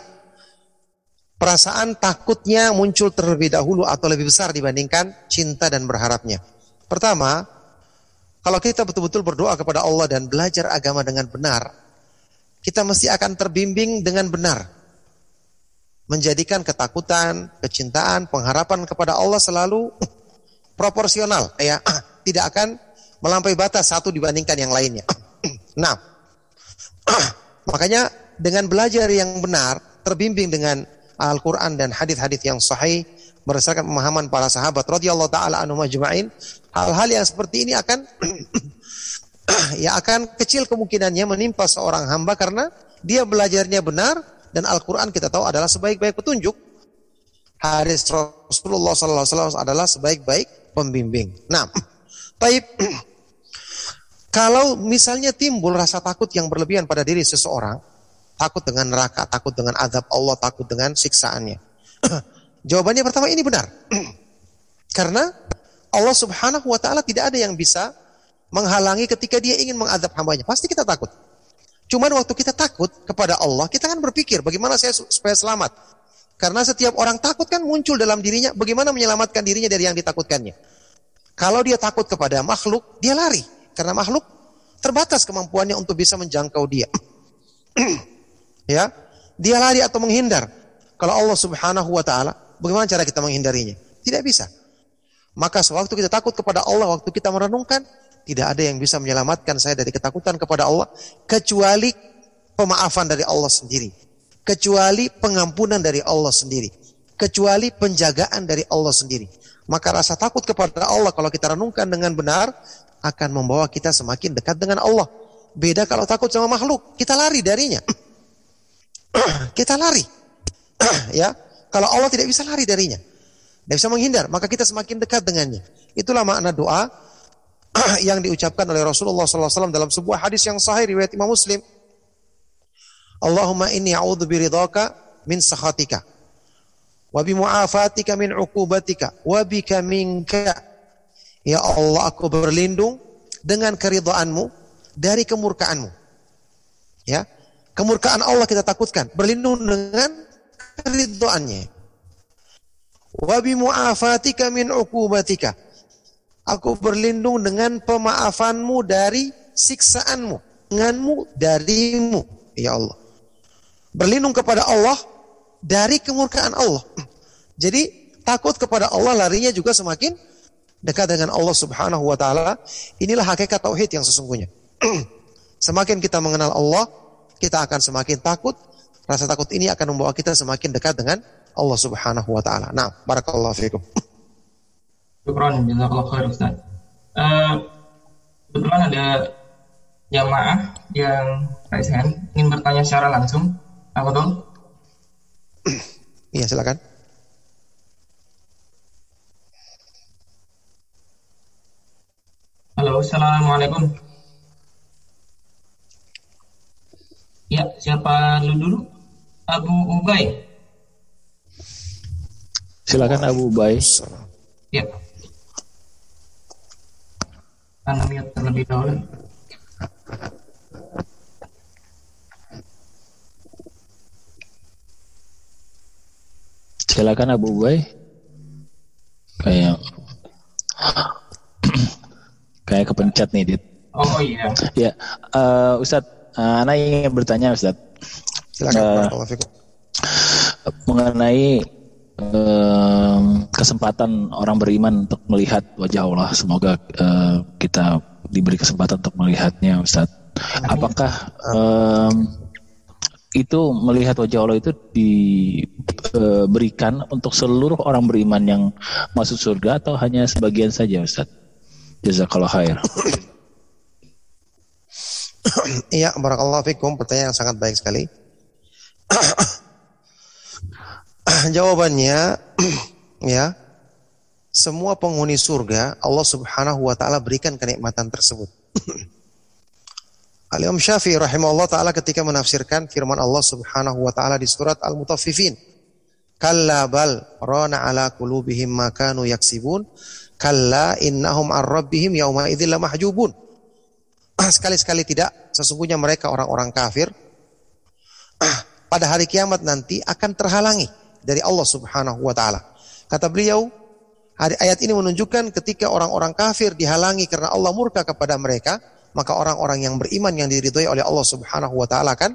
perasaan takutnya muncul terlebih dahulu atau lebih besar dibandingkan cinta dan berharapnya. Pertama, kalau kita betul-betul berdoa kepada Allah dan belajar agama dengan benar, kita mesti akan terbimbing dengan benar. Menjadikan ketakutan, kecintaan, pengharapan kepada Allah selalu proporsional, ya, tidak akan melampaui batas satu dibandingkan yang lainnya. nah, makanya dengan belajar yang benar, terbimbing dengan Al-Quran dan hadis-hadis yang sahih berdasarkan pemahaman para sahabat radhiyallahu taala anhum majma'in, hal-hal yang seperti ini akan ya akan kecil kemungkinannya menimpa seorang hamba karena dia belajarnya benar dan Al-Quran kita tahu adalah sebaik-baik petunjuk. Hadis Rasulullah SAW adalah sebaik-baik pembimbing. Nah, baik Kalau misalnya timbul rasa takut yang berlebihan pada diri seseorang, takut dengan neraka, takut dengan azab Allah, takut dengan siksaannya. Jawabannya pertama ini benar. Karena Allah Subhanahu wa taala tidak ada yang bisa menghalangi ketika dia ingin mengadab hambanya. Pasti kita takut. Cuman waktu kita takut kepada Allah, kita kan berpikir bagaimana saya supaya selamat. Karena setiap orang takut kan muncul dalam dirinya bagaimana menyelamatkan dirinya dari yang ditakutkannya. Kalau dia takut kepada makhluk, dia lari. Karena makhluk terbatas kemampuannya untuk bisa menjangkau dia. ya, dia lari atau menghindar. Kalau Allah Subhanahu wa taala, bagaimana cara kita menghindarinya? Tidak bisa. Maka sewaktu kita takut kepada Allah, waktu kita merenungkan, tidak ada yang bisa menyelamatkan saya dari ketakutan kepada Allah kecuali pemaafan dari Allah sendiri, kecuali pengampunan dari Allah sendiri, kecuali penjagaan dari Allah sendiri. Maka rasa takut kepada Allah kalau kita renungkan dengan benar akan membawa kita semakin dekat dengan Allah. Beda kalau takut sama makhluk, kita lari darinya. kita lari. ya, kalau Allah tidak bisa lari darinya. Tidak bisa menghindar, maka kita semakin dekat dengannya. Itulah makna doa yang diucapkan oleh Rasulullah SAW dalam sebuah hadis yang sahih riwayat Imam Muslim. Allahumma inni a'udhu biridhaka min sakhatika wa bi mu'afatika min uqubatika wa bika minka Ya Allah aku berlindung dengan keridhaanmu dari kemurkaanmu. Ya. Kemurkaan Allah kita takutkan. Berlindung dengan keridhaannya. Wa bimu'afatika min uqubatika. Aku berlindung dengan pemaafanmu dari siksaanmu. Denganmu darimu. Ya Allah. Berlindung kepada Allah dari kemurkaan Allah. Jadi takut kepada Allah larinya juga semakin dekat dengan Allah Subhanahu wa taala. Inilah hakikat tauhid yang sesungguhnya. semakin kita mengenal Allah, kita akan semakin takut. Rasa takut ini akan membawa kita semakin dekat dengan Allah Subhanahu wa taala. Nah, barakallahu fiikum. Syukran, jazakallahu khair Ustaz. Uh, kebetulan ada jamaah yang raise hand ingin bertanya secara langsung. Apa dong? Iya, silakan. Halo, Assalamualaikum. Ya, siapa lu dulu? Abu Ubay. Silakan Abu Ubay. Ya. Karena mute terlebih dahulu. Silakan Abu Ubay. Kayak kayak kepencet nih, Dit. Oh iya. Ya, uh, Ustadz, uh, Ana ingin bertanya Ustadz. Silakan Eh, barakallahu fiikum. mengenai eh, kesempatan orang beriman untuk melihat wajah Allah. Semoga eh, kita diberi kesempatan untuk melihatnya, Ustadz. Apakah em, itu melihat wajah Allah itu diberikan untuk seluruh orang beriman yang masuk surga atau hanya sebagian saja, Ustadz? Jazakallah khair. Iya, barakallahu fikum. Pertanyaan yang sangat baik sekali. Jawabannya ya, semua penghuni surga Allah Subhanahu wa taala berikan kenikmatan tersebut. Al-Imam Syafi'i rahimahullah taala ketika menafsirkan firman Allah Subhanahu wa taala di surat Al-Mutaffifin, "Kalla bal rana ala qulubihim ma kanu yaksibun, kalla innahum ar rabbihim yauma idzil lamahjubun." Sekali-sekali tidak, sesungguhnya mereka orang-orang kafir pada hari kiamat nanti akan terhalangi dari Allah Subhanahu wa taala. Kata beliau, hari ayat ini menunjukkan ketika orang-orang kafir dihalangi karena Allah murka kepada mereka, maka orang-orang yang beriman yang diridhoi oleh Allah Subhanahu wa taala kan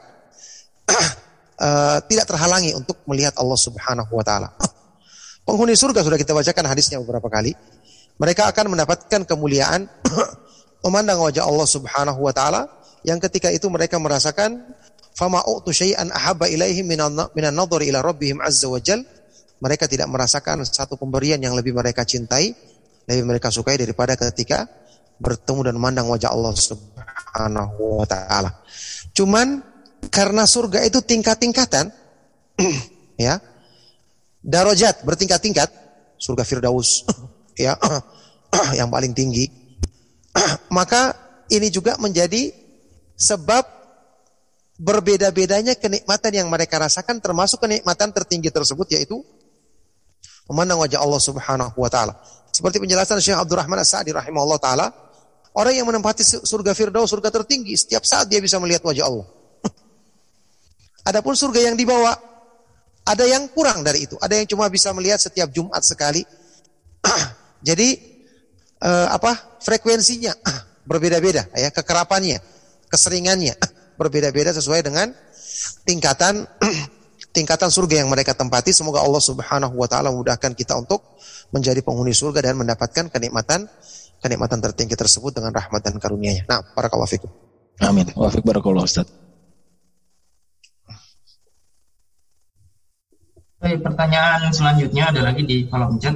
tidak terhalangi untuk melihat Allah Subhanahu wa taala. Penghuni surga sudah kita bacakan hadisnya beberapa kali. Mereka akan mendapatkan kemuliaan memandang wajah Allah Subhanahu wa taala yang ketika itu mereka merasakan fama u'tu syai'an ahabba ilaihim minan nadhari ila rabbihim azza wa jal mereka tidak merasakan satu pemberian yang lebih mereka cintai lebih mereka sukai daripada ketika bertemu dan memandang wajah Allah Subhanahu wa taala. Cuman karena surga itu tingkat-tingkatan ya. Darajat bertingkat-tingkat, surga Firdaus ya yang paling tinggi. Maka ini juga menjadi sebab berbeda-bedanya kenikmatan yang mereka rasakan termasuk kenikmatan tertinggi tersebut yaitu memandang wajah Allah Subhanahu wa taala. Seperti penjelasan Syekh Abdurrahman As-Sa'di rahimahullah taala, orang yang menempati surga Firdaus, surga tertinggi, setiap saat dia bisa melihat wajah Allah. Adapun surga yang dibawa ada yang kurang dari itu, ada yang cuma bisa melihat setiap Jumat sekali. Jadi eh, apa? frekuensinya berbeda-beda ya, kekerapannya, keseringannya berbeda-beda sesuai dengan tingkatan tingkatan surga yang mereka tempati. Semoga Allah Subhanahu wa taala memudahkan kita untuk menjadi penghuni surga dan mendapatkan kenikmatan kenikmatan tertinggi tersebut dengan rahmat dan karunia-Nya. Nah, barakallahu fikum. Amin. Wafik barakallah Ustaz. Baik, pertanyaan selanjutnya ada lagi di kolom chat.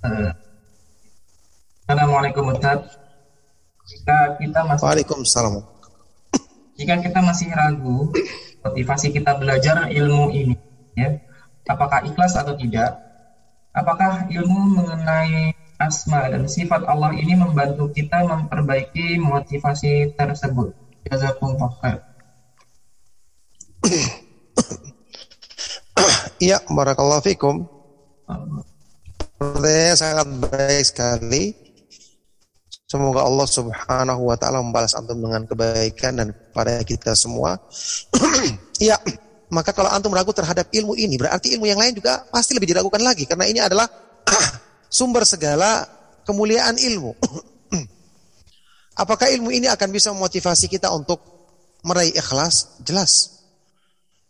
Eh, Assalamualaikum Ustaz. Jika kita masih Waalaikumsalam. jika kita masih ragu motivasi kita belajar ilmu ini, ya, apakah ikhlas atau tidak? Apakah ilmu mengenai asma dan sifat Allah ini membantu kita memperbaiki motivasi tersebut? Jazakumullah khair. Iya, barakallahu fikum. Pertanyaannya sangat baik sekali. Semoga Allah Subhanahu wa taala membalas antum dengan kebaikan dan kepada kita semua. ya, maka kalau antum ragu terhadap ilmu ini, berarti ilmu yang lain juga pasti lebih diragukan lagi karena ini adalah sumber segala kemuliaan ilmu. Apakah ilmu ini akan bisa memotivasi kita untuk meraih ikhlas? Jelas.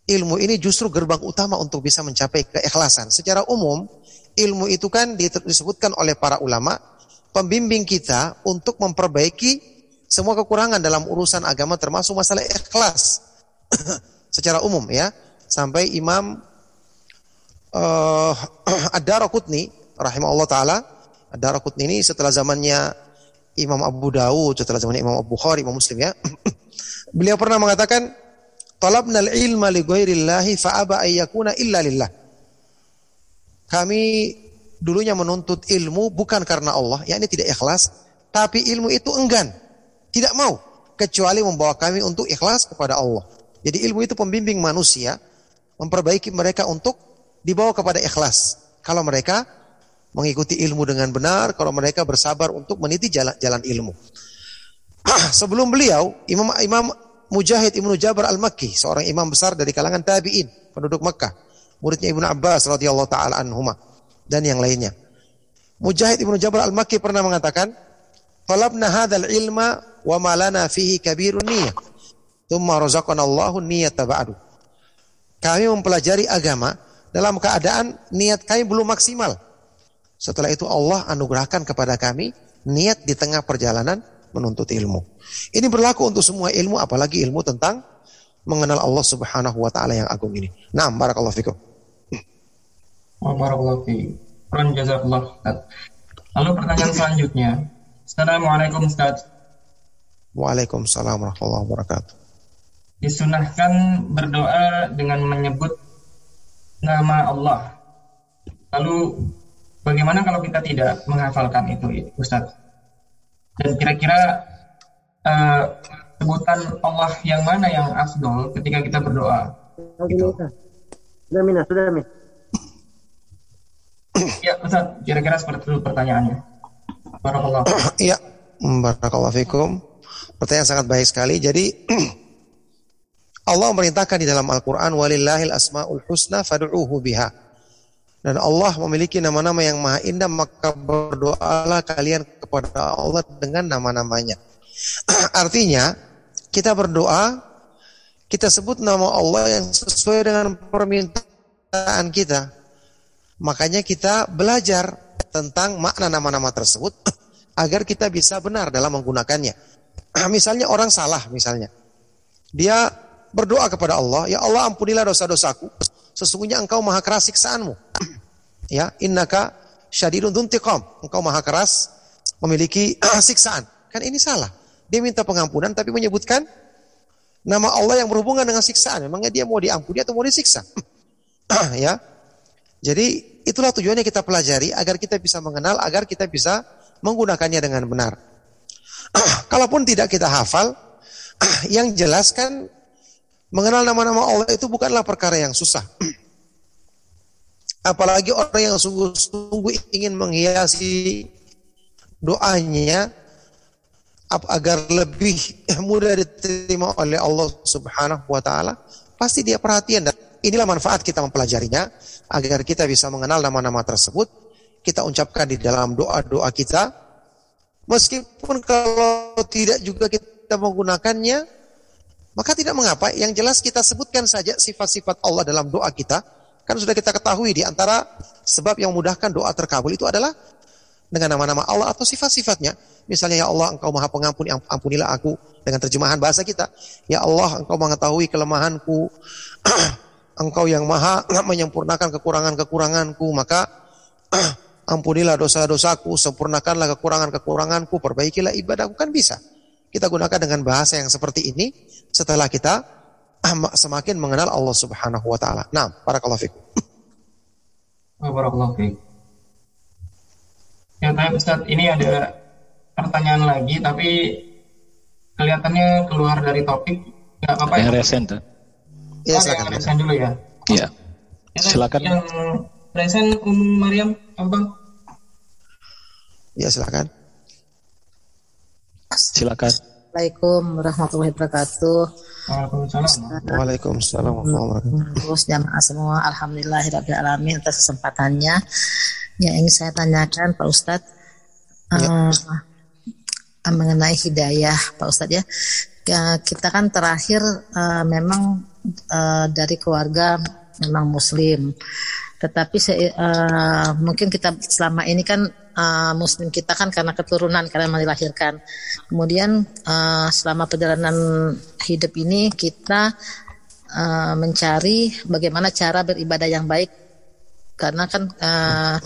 Ilmu ini justru gerbang utama untuk bisa mencapai keikhlasan. Secara umum, ilmu itu kan disebutkan oleh para ulama pembimbing kita untuk memperbaiki semua kekurangan dalam urusan agama termasuk masalah ikhlas. Secara umum ya. Sampai Imam uh, Ad-Darqutni rahimahullah taala. Ad-Darqutni ini setelah zamannya Imam Abu Dawud setelah zamannya Imam Abu Bukhari Imam Muslim ya. Beliau pernah mengatakan talabnal ilma li ghairillahi fa aba illa lillah. Kami dulunya menuntut ilmu bukan karena Allah, yakni tidak ikhlas, tapi ilmu itu enggan, tidak mau kecuali membawa kami untuk ikhlas kepada Allah. Jadi ilmu itu pembimbing manusia, memperbaiki mereka untuk dibawa kepada ikhlas. Kalau mereka mengikuti ilmu dengan benar, kalau mereka bersabar untuk meniti jalan jalan ilmu. Sebelum beliau, Imam Imam Mujahid Ibnu Jabar Al-Makki, seorang imam besar dari kalangan tabi'in, penduduk Makkah, muridnya Ibnu Abbas radhiyallahu taala anhumah dan yang lainnya. Mujahid Ibnu Jabal Al-Makki pernah mengatakan, "Talabna hadzal ilma wa ma lana fihi kabirun niyyah. Tsumma razaqana Allahu niyyata ba'du." Kami mempelajari agama dalam keadaan niat kami belum maksimal. Setelah itu Allah anugerahkan kepada kami niat di tengah perjalanan menuntut ilmu. Ini berlaku untuk semua ilmu apalagi ilmu tentang mengenal Allah Subhanahu wa taala yang agung ini. Nah, barakallahu fikum. Jazakallah Ustaz. Lalu pertanyaan selanjutnya. Assalamualaikum Ustaz. Waalaikumsalam warahmatullahi wabarakatuh. Disunahkan berdoa dengan menyebut nama Allah. Lalu bagaimana kalau kita tidak menghafalkan itu Ustaz? Dan kira-kira uh, sebutan Allah yang mana yang afdol ketika kita berdoa? Gitu. Sudah Mina, sudah Mina. Ya, Ustaz, kira-kira seperti itu pertanyaannya. Barakallah. Iya, barakallahu fikum. Pertanyaan sangat baik sekali. Jadi Allah memerintahkan di dalam Al-Qur'an walillahil asmaul husna fad'uuhu biha. Dan Allah memiliki nama-nama yang maha indah maka berdoalah kalian kepada Allah dengan nama-namanya. Artinya, kita berdoa kita sebut nama Allah yang sesuai dengan permintaan kita. Makanya kita belajar tentang makna nama-nama tersebut agar kita bisa benar dalam menggunakannya. misalnya orang salah misalnya. Dia berdoa kepada Allah, ya Allah ampunilah dosa-dosaku. Sesungguhnya engkau maha keras siksaanmu. ya, innaka syadidun duntiqam. Engkau maha keras memiliki siksaan. Kan ini salah. Dia minta pengampunan tapi menyebutkan nama Allah yang berhubungan dengan siksaan. Memangnya dia mau diampuni atau mau disiksa? ya. Jadi itulah tujuannya kita pelajari agar kita bisa mengenal, agar kita bisa menggunakannya dengan benar. Kalaupun tidak kita hafal, yang jelas kan mengenal nama-nama Allah itu bukanlah perkara yang susah. Apalagi orang yang sungguh-sungguh ingin menghiasi doanya agar lebih mudah diterima oleh Allah Subhanahu wa taala, pasti dia perhatian dan inilah manfaat kita mempelajarinya agar kita bisa mengenal nama-nama tersebut, kita ucapkan di dalam doa-doa kita. Meskipun kalau tidak juga kita menggunakannya, maka tidak mengapa. Yang jelas kita sebutkan saja sifat-sifat Allah dalam doa kita. Kan sudah kita ketahui di antara sebab yang memudahkan doa terkabul itu adalah dengan nama-nama Allah atau sifat-sifatnya. Misalnya ya Allah engkau maha pengampun, ampunilah aku dengan terjemahan bahasa kita. Ya Allah engkau mengetahui kelemahanku, Engkau yang maha menyempurnakan kekurangan-kekuranganku, maka ampunilah dosa-dosaku, sempurnakanlah kekurangan-kekuranganku, perbaikilah ibadahku, kan bisa. Kita gunakan dengan bahasa yang seperti ini setelah kita semakin mengenal Allah Subhanahu wa taala. Nah, barakallahu fikum. Barakallahu fikum. Ya, tapi Ustaz, ini ada pertanyaan lagi tapi kelihatannya keluar dari topik. Enggak apa-apa ya. Yang Ya, oh, silakan. Yang dulu ya. Iya. Silakan. Yang resen Um Mariam, Abang. Ya, silakan. Silakan. Assalamualaikum warahmatullahi wabarakatuh. Waalaikumsalam. Waalaikumsalam warahmatullahi wabarakatuh. Terus jamaah semua, Alhamdulillahirrahmanirrahim atas kesempatannya. Yang ingin saya tanyakan Pak Ustadz, eh, mengenai hidayah Pak Ustadz ya. Ya, Kita kan terakhir eh, memang eh, dari keluarga memang Muslim. Tetapi eh, mungkin kita selama ini kan eh, Muslim kita kan karena keturunan karena memang dilahirkan. Kemudian eh, selama perjalanan hidup ini kita eh, mencari bagaimana cara beribadah yang baik karena kan eh,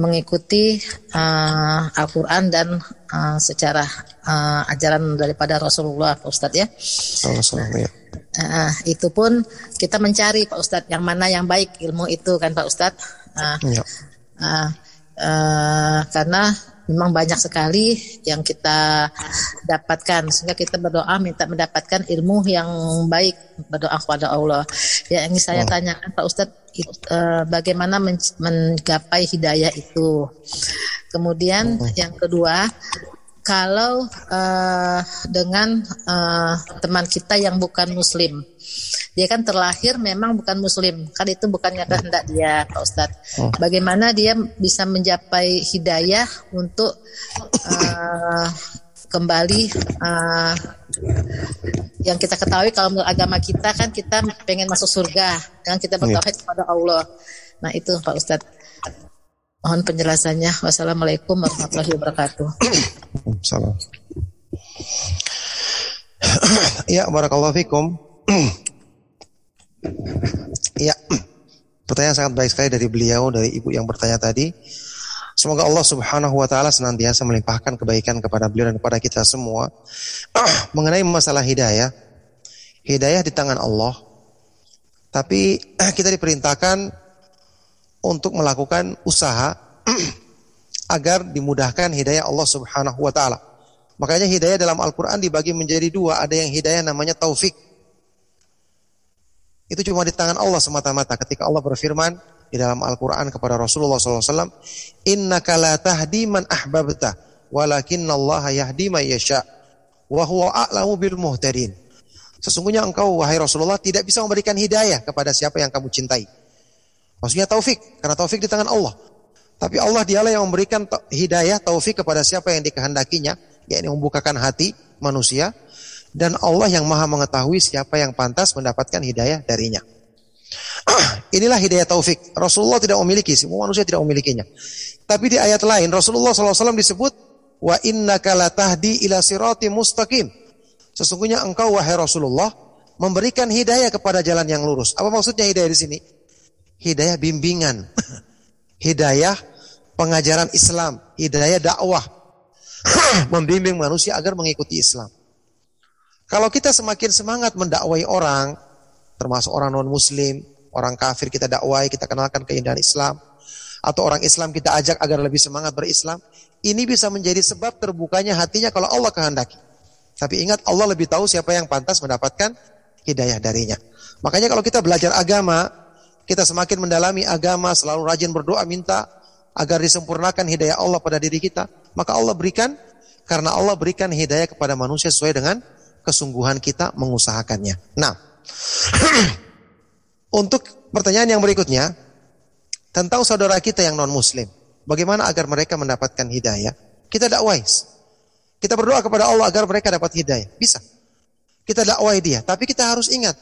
mengikuti eh, Al-Quran dan eh, secara eh, ajaran daripada Rasulullah Ustadz ya. Ya. Eh, itu pun kita mencari Pak Ustadz yang mana yang baik ilmu itu kan Pak Ustadz. Eh, Ya. eh, eh, karena memang banyak sekali yang kita dapatkan sehingga kita berdoa minta mendapatkan ilmu yang baik berdoa kepada Allah. Ya yang saya tanyakan Pak Ustadz it- eh, bagaimana men- menggapai hidayah itu. Kemudian yang kedua kalau eh, dengan eh, teman kita yang bukan Muslim, dia kan terlahir memang bukan Muslim, kan itu bukannya kehendak dia, Pak Ustadz. Bagaimana dia bisa mencapai hidayah untuk eh, kembali eh, yang kita ketahui kalau menurut agama kita kan kita pengen masuk surga, kan kita bertauhid kepada Allah. Nah itu Pak Ustadz. Mohon penjelasannya. Wassalamualaikum warahmatullahi wabarakatuh. Salam. ya, barakallahu fikum. ya. Pertanyaan sangat baik sekali dari beliau, dari ibu yang bertanya tadi. Semoga Allah Subhanahu wa taala senantiasa melimpahkan kebaikan kepada beliau dan kepada kita semua. Mengenai masalah hidayah, hidayah di tangan Allah. Tapi kita diperintahkan untuk melakukan usaha agar dimudahkan hidayah Allah Subhanahu wa taala. Makanya hidayah dalam Al-Qur'an dibagi menjadi dua, ada yang hidayah namanya taufik. Itu cuma di tangan Allah semata-mata ketika Allah berfirman di dalam Al-Qur'an kepada Rasulullah SAW, "Innaka la tahdi man ahbabta, walakinallaha yahdi man yasha, wa huwa a'lamu bil muhtadin." Sesungguhnya engkau wahai Rasulullah tidak bisa memberikan hidayah kepada siapa yang kamu cintai. Maksudnya taufik, karena taufik di tangan Allah. Tapi Allah dialah yang memberikan hidayah taufik kepada siapa yang dikehendakinya, yakni membukakan hati manusia dan Allah yang Maha mengetahui siapa yang pantas mendapatkan hidayah darinya. Inilah hidayah taufik. Rasulullah tidak memiliki, semua manusia tidak memilikinya. Tapi di ayat lain Rasulullah SAW disebut wa innaka latahdi ila sirati mustaqim. Sesungguhnya engkau wahai Rasulullah memberikan hidayah kepada jalan yang lurus. Apa maksudnya hidayah di sini? Hidayah bimbingan. hidayah pengajaran Islam, hidayah dakwah. Membimbing manusia agar mengikuti Islam. Kalau kita semakin semangat mendakwai orang, termasuk orang non-muslim, orang kafir kita dakwai, kita kenalkan keindahan Islam, atau orang Islam kita ajak agar lebih semangat berislam, ini bisa menjadi sebab terbukanya hatinya kalau Allah kehendaki. Tapi ingat Allah lebih tahu siapa yang pantas mendapatkan hidayah darinya. Makanya kalau kita belajar agama, kita semakin mendalami agama, selalu rajin berdoa minta agar disempurnakan hidayah Allah pada diri kita, maka Allah berikan karena Allah berikan hidayah kepada manusia sesuai dengan kesungguhan kita mengusahakannya. Nah, untuk pertanyaan yang berikutnya tentang saudara kita yang non muslim, bagaimana agar mereka mendapatkan hidayah? Kita dakwai. Kita berdoa kepada Allah agar mereka dapat hidayah. Bisa. Kita dakwai dia, tapi kita harus ingat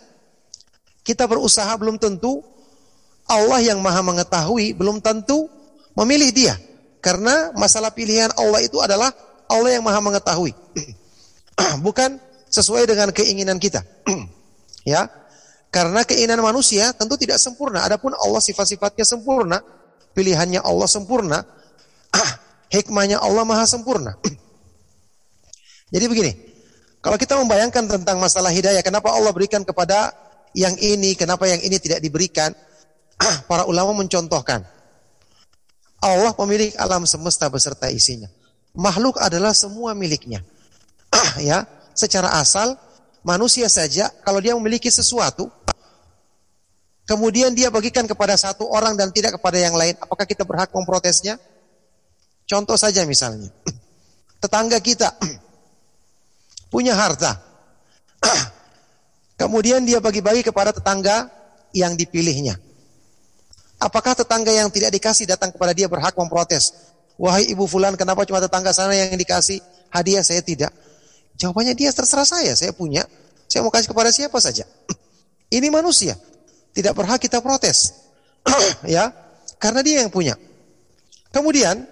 kita berusaha belum tentu Allah yang Maha mengetahui belum tentu memilih dia. Karena masalah pilihan Allah itu adalah Allah yang Maha mengetahui. Bukan sesuai dengan keinginan kita. ya. Karena keinginan manusia tentu tidak sempurna. Adapun Allah sifat-sifatnya sempurna, pilihannya Allah sempurna, hikmahnya Allah Maha sempurna. Jadi begini, kalau kita membayangkan tentang masalah hidayah, kenapa Allah berikan kepada yang ini, kenapa yang ini tidak diberikan? Para ulama mencontohkan. Allah pemilik alam semesta beserta isinya. Makhluk adalah semua miliknya. ya, secara asal manusia saja kalau dia memiliki sesuatu kemudian dia bagikan kepada satu orang dan tidak kepada yang lain, apakah kita berhak memprotesnya? Contoh saja misalnya. Tetangga kita punya harta. Kemudian dia bagi-bagi kepada tetangga yang dipilihnya. Apakah tetangga yang tidak dikasih datang kepada dia berhak memprotes? Wahai ibu fulan, kenapa cuma tetangga sana yang dikasih hadiah, saya tidak? Jawabannya dia terserah saya, saya punya. Saya mau kasih kepada siapa saja. Ini manusia. Tidak berhak kita protes. ya, karena dia yang punya. Kemudian,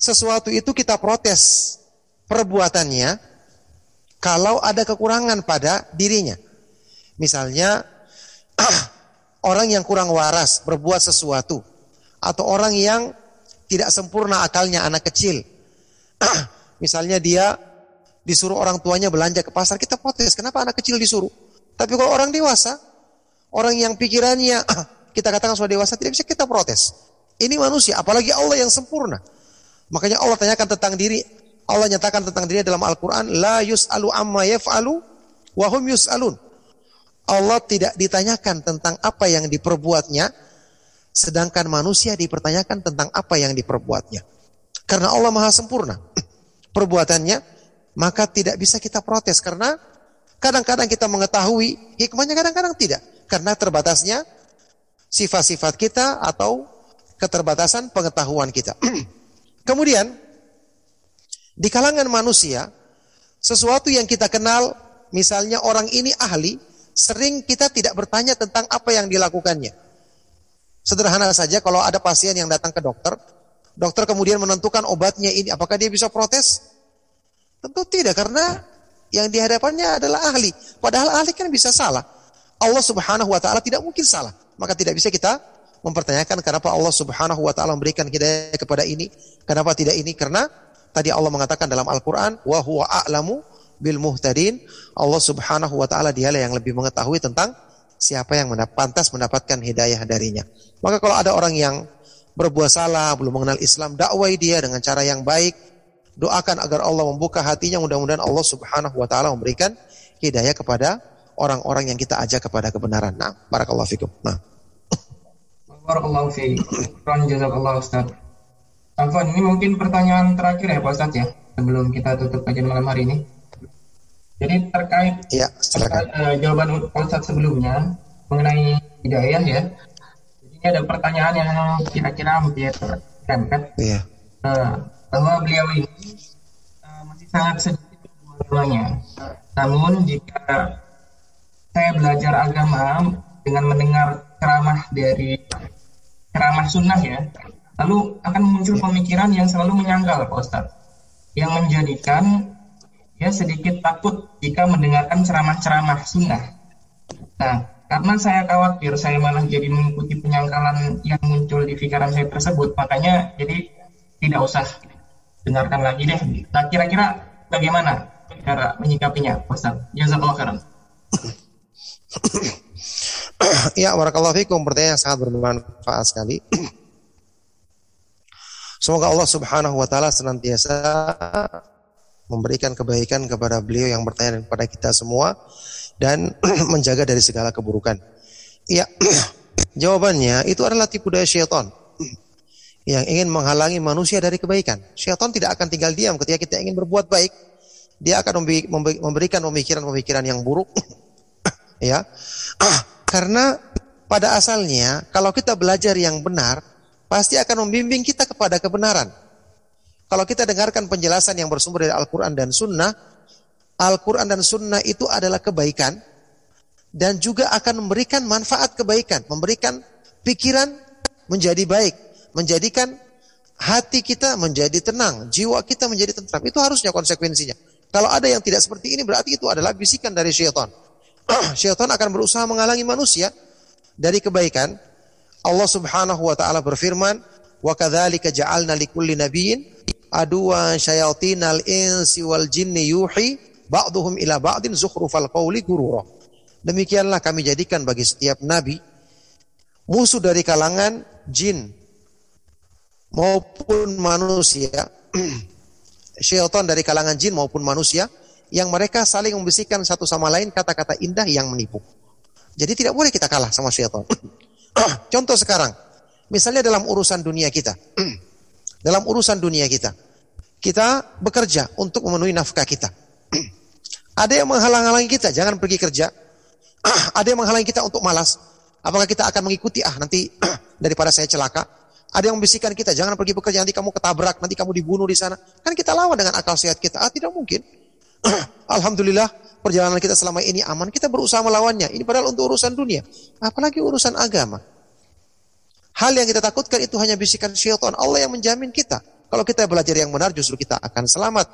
sesuatu itu kita protes perbuatannya kalau ada kekurangan pada dirinya. Misalnya, orang yang kurang waras berbuat sesuatu atau orang yang tidak sempurna akalnya anak kecil. Misalnya dia disuruh orang tuanya belanja ke pasar, kita protes, kenapa anak kecil disuruh? Tapi kalau orang dewasa, orang yang pikirannya kita katakan sudah dewasa tidak bisa kita protes. Ini manusia, apalagi Allah yang sempurna. Makanya Allah tanyakan tentang diri, Allah nyatakan tentang diri dalam Al-Quran, La yus'alu amma yaf'alu, wahum yus'alun. Allah tidak ditanyakan tentang apa yang diperbuatnya, sedangkan manusia dipertanyakan tentang apa yang diperbuatnya. Karena Allah maha sempurna perbuatannya, maka tidak bisa kita protes karena kadang-kadang kita mengetahui hikmahnya, kadang-kadang tidak. Karena terbatasnya sifat-sifat kita atau keterbatasan pengetahuan kita. Kemudian, di kalangan manusia, sesuatu yang kita kenal, misalnya orang ini ahli, sering kita tidak bertanya tentang apa yang dilakukannya. Sederhana saja kalau ada pasien yang datang ke dokter, dokter kemudian menentukan obatnya ini, apakah dia bisa protes? Tentu tidak, karena yang dihadapannya adalah ahli. Padahal ahli kan bisa salah. Allah subhanahu wa ta'ala tidak mungkin salah. Maka tidak bisa kita mempertanyakan kenapa Allah subhanahu wa ta'ala memberikan hidayah kepada ini, kenapa tidak ini. Karena tadi Allah mengatakan dalam Al-Quran, wa huwa bil muhtadin. Allah Subhanahu wa taala dialah yang lebih mengetahui tentang siapa yang mendap pantas mendapatkan hidayah darinya. Maka kalau ada orang yang berbuat salah, belum mengenal Islam, dakwai dia dengan cara yang baik, doakan agar Allah membuka hatinya, mudah-mudahan Allah Subhanahu wa taala memberikan hidayah kepada orang-orang yang kita ajak kepada kebenaran. Nah, barakallahu fikum. Nah. Barakallahu fiik. Jazakallahu Ustaz. Afwan, ini mungkin pertanyaan terakhir ya Pak Ustaz ya, sebelum kita tutup kajian malam hari ini. Jadi terkait ya, silakan. Uh, jawaban Ustaz sebelumnya mengenai hidayah ya. Jadi ini ada pertanyaan yang kira-kira hampir kan? Iya. Uh, bahwa beliau ini uh, masih sangat sedikit keilmuannya. Namun jika saya belajar agama dengan mendengar ceramah dari ceramah sunnah ya, lalu akan muncul pemikiran yang selalu menyangkal Pak Ustadz, yang menjadikan ya sedikit takut jika mendengarkan ceramah-ceramah sunnah. Nah, karena saya khawatir saya malah jadi mengikuti penyangkalan yang muncul di pikiran saya tersebut, makanya jadi tidak usah dengarkan lagi deh. Nah, kira-kira bagaimana cara menyikapinya, Ustaz? Jazakallah khairan. ya, barakallahu fikum. Pertanyaan yang sangat bermanfaat sekali. Semoga Allah Subhanahu wa taala senantiasa memberikan kebaikan kepada beliau yang bertanya kepada kita semua dan menjaga dari segala keburukan. Iya, jawabannya itu adalah tipu daya syaitan yang ingin menghalangi manusia dari kebaikan. Syaitan tidak akan tinggal diam ketika kita ingin berbuat baik. Dia akan memberikan pemikiran-pemikiran yang buruk. ya. Karena pada asalnya kalau kita belajar yang benar, pasti akan membimbing kita kepada kebenaran. Kalau kita dengarkan penjelasan yang bersumber dari Al-Quran dan Sunnah, Al-Quran dan Sunnah itu adalah kebaikan dan juga akan memberikan manfaat kebaikan, memberikan pikiran menjadi baik, menjadikan hati kita menjadi tenang, jiwa kita menjadi tentram. Itu harusnya konsekuensinya. Kalau ada yang tidak seperti ini berarti itu adalah bisikan dari syaitan. syaitan akan berusaha menghalangi manusia dari kebaikan. Allah Subhanahu wa taala berfirman, "Wa kadzalika ja'alna likulli nabiyyin adua syayatinal insi wal jinni yuhi ba'duhum ila ba'din zukhrufal qawli gurura. Demikianlah kami jadikan bagi setiap nabi musuh dari kalangan jin maupun manusia, syaitan dari kalangan jin maupun manusia yang mereka saling membisikkan satu sama lain kata-kata indah yang menipu. Jadi tidak boleh kita kalah sama syaitan. Contoh sekarang, misalnya dalam urusan dunia kita. dalam urusan dunia kita. Kita bekerja untuk memenuhi nafkah kita. Ada yang menghalang-halangi kita, jangan pergi kerja. Ada yang menghalangi kita untuk malas. Apakah kita akan mengikuti, ah nanti daripada saya celaka. Ada yang membisikkan kita, jangan pergi bekerja, nanti kamu ketabrak, nanti kamu dibunuh di sana. Kan kita lawan dengan akal sehat kita. Ah tidak mungkin. Alhamdulillah, perjalanan kita selama ini aman, kita berusaha melawannya. Ini padahal untuk urusan dunia. Apalagi urusan agama. Hal yang kita takutkan itu hanya bisikan syaitan. Allah yang menjamin kita. Kalau kita belajar yang benar, justru kita akan selamat.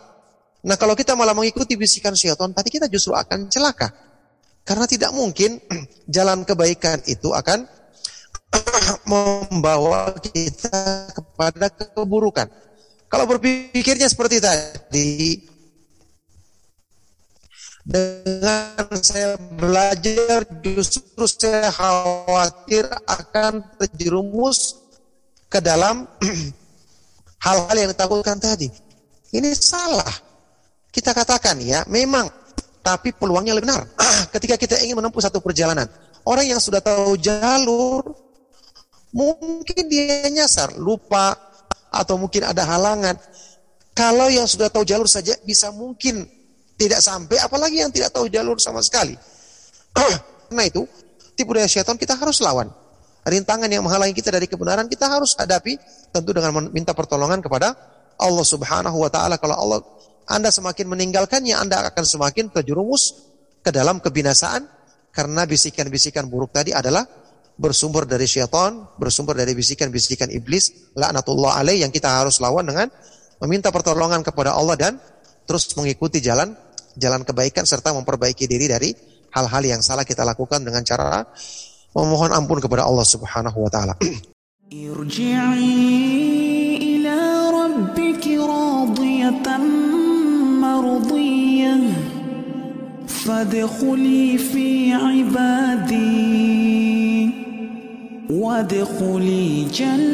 Nah kalau kita malah mengikuti bisikan syaitan, tadi kita justru akan celaka. Karena tidak mungkin jalan kebaikan itu akan membawa kita kepada keburukan. Kalau berpikirnya seperti tadi, dengan saya belajar justru saya khawatir akan terjerumus ke dalam hal-hal yang ditakutkan tadi. Ini salah. Kita katakan ya, memang tapi peluangnya lebih benar. Ketika kita ingin menempuh satu perjalanan, orang yang sudah tahu jalur mungkin dia nyasar, lupa atau mungkin ada halangan. Kalau yang sudah tahu jalur saja bisa mungkin tidak sampai, apalagi yang tidak tahu jalur sama sekali. Karena itu, tipu daya syaitan kita harus lawan. Rintangan yang menghalangi kita dari kebenaran kita harus hadapi tentu dengan meminta pertolongan kepada Allah Subhanahu wa taala. Kalau Allah Anda semakin meninggalkannya, Anda akan semakin terjerumus ke dalam kebinasaan karena bisikan-bisikan buruk tadi adalah bersumber dari syaitan, bersumber dari bisikan-bisikan iblis, laknatullah alaih yang kita harus lawan dengan meminta pertolongan kepada Allah dan terus mengikuti jalan jalan kebaikan serta memperbaiki diri dari hal-hal yang salah kita lakukan dengan cara memohon ampun kepada Allah Subhanahu wa taala. ارجعي إلى ربك راضية مرضية فادخلي في عبادي وادخلي جنتي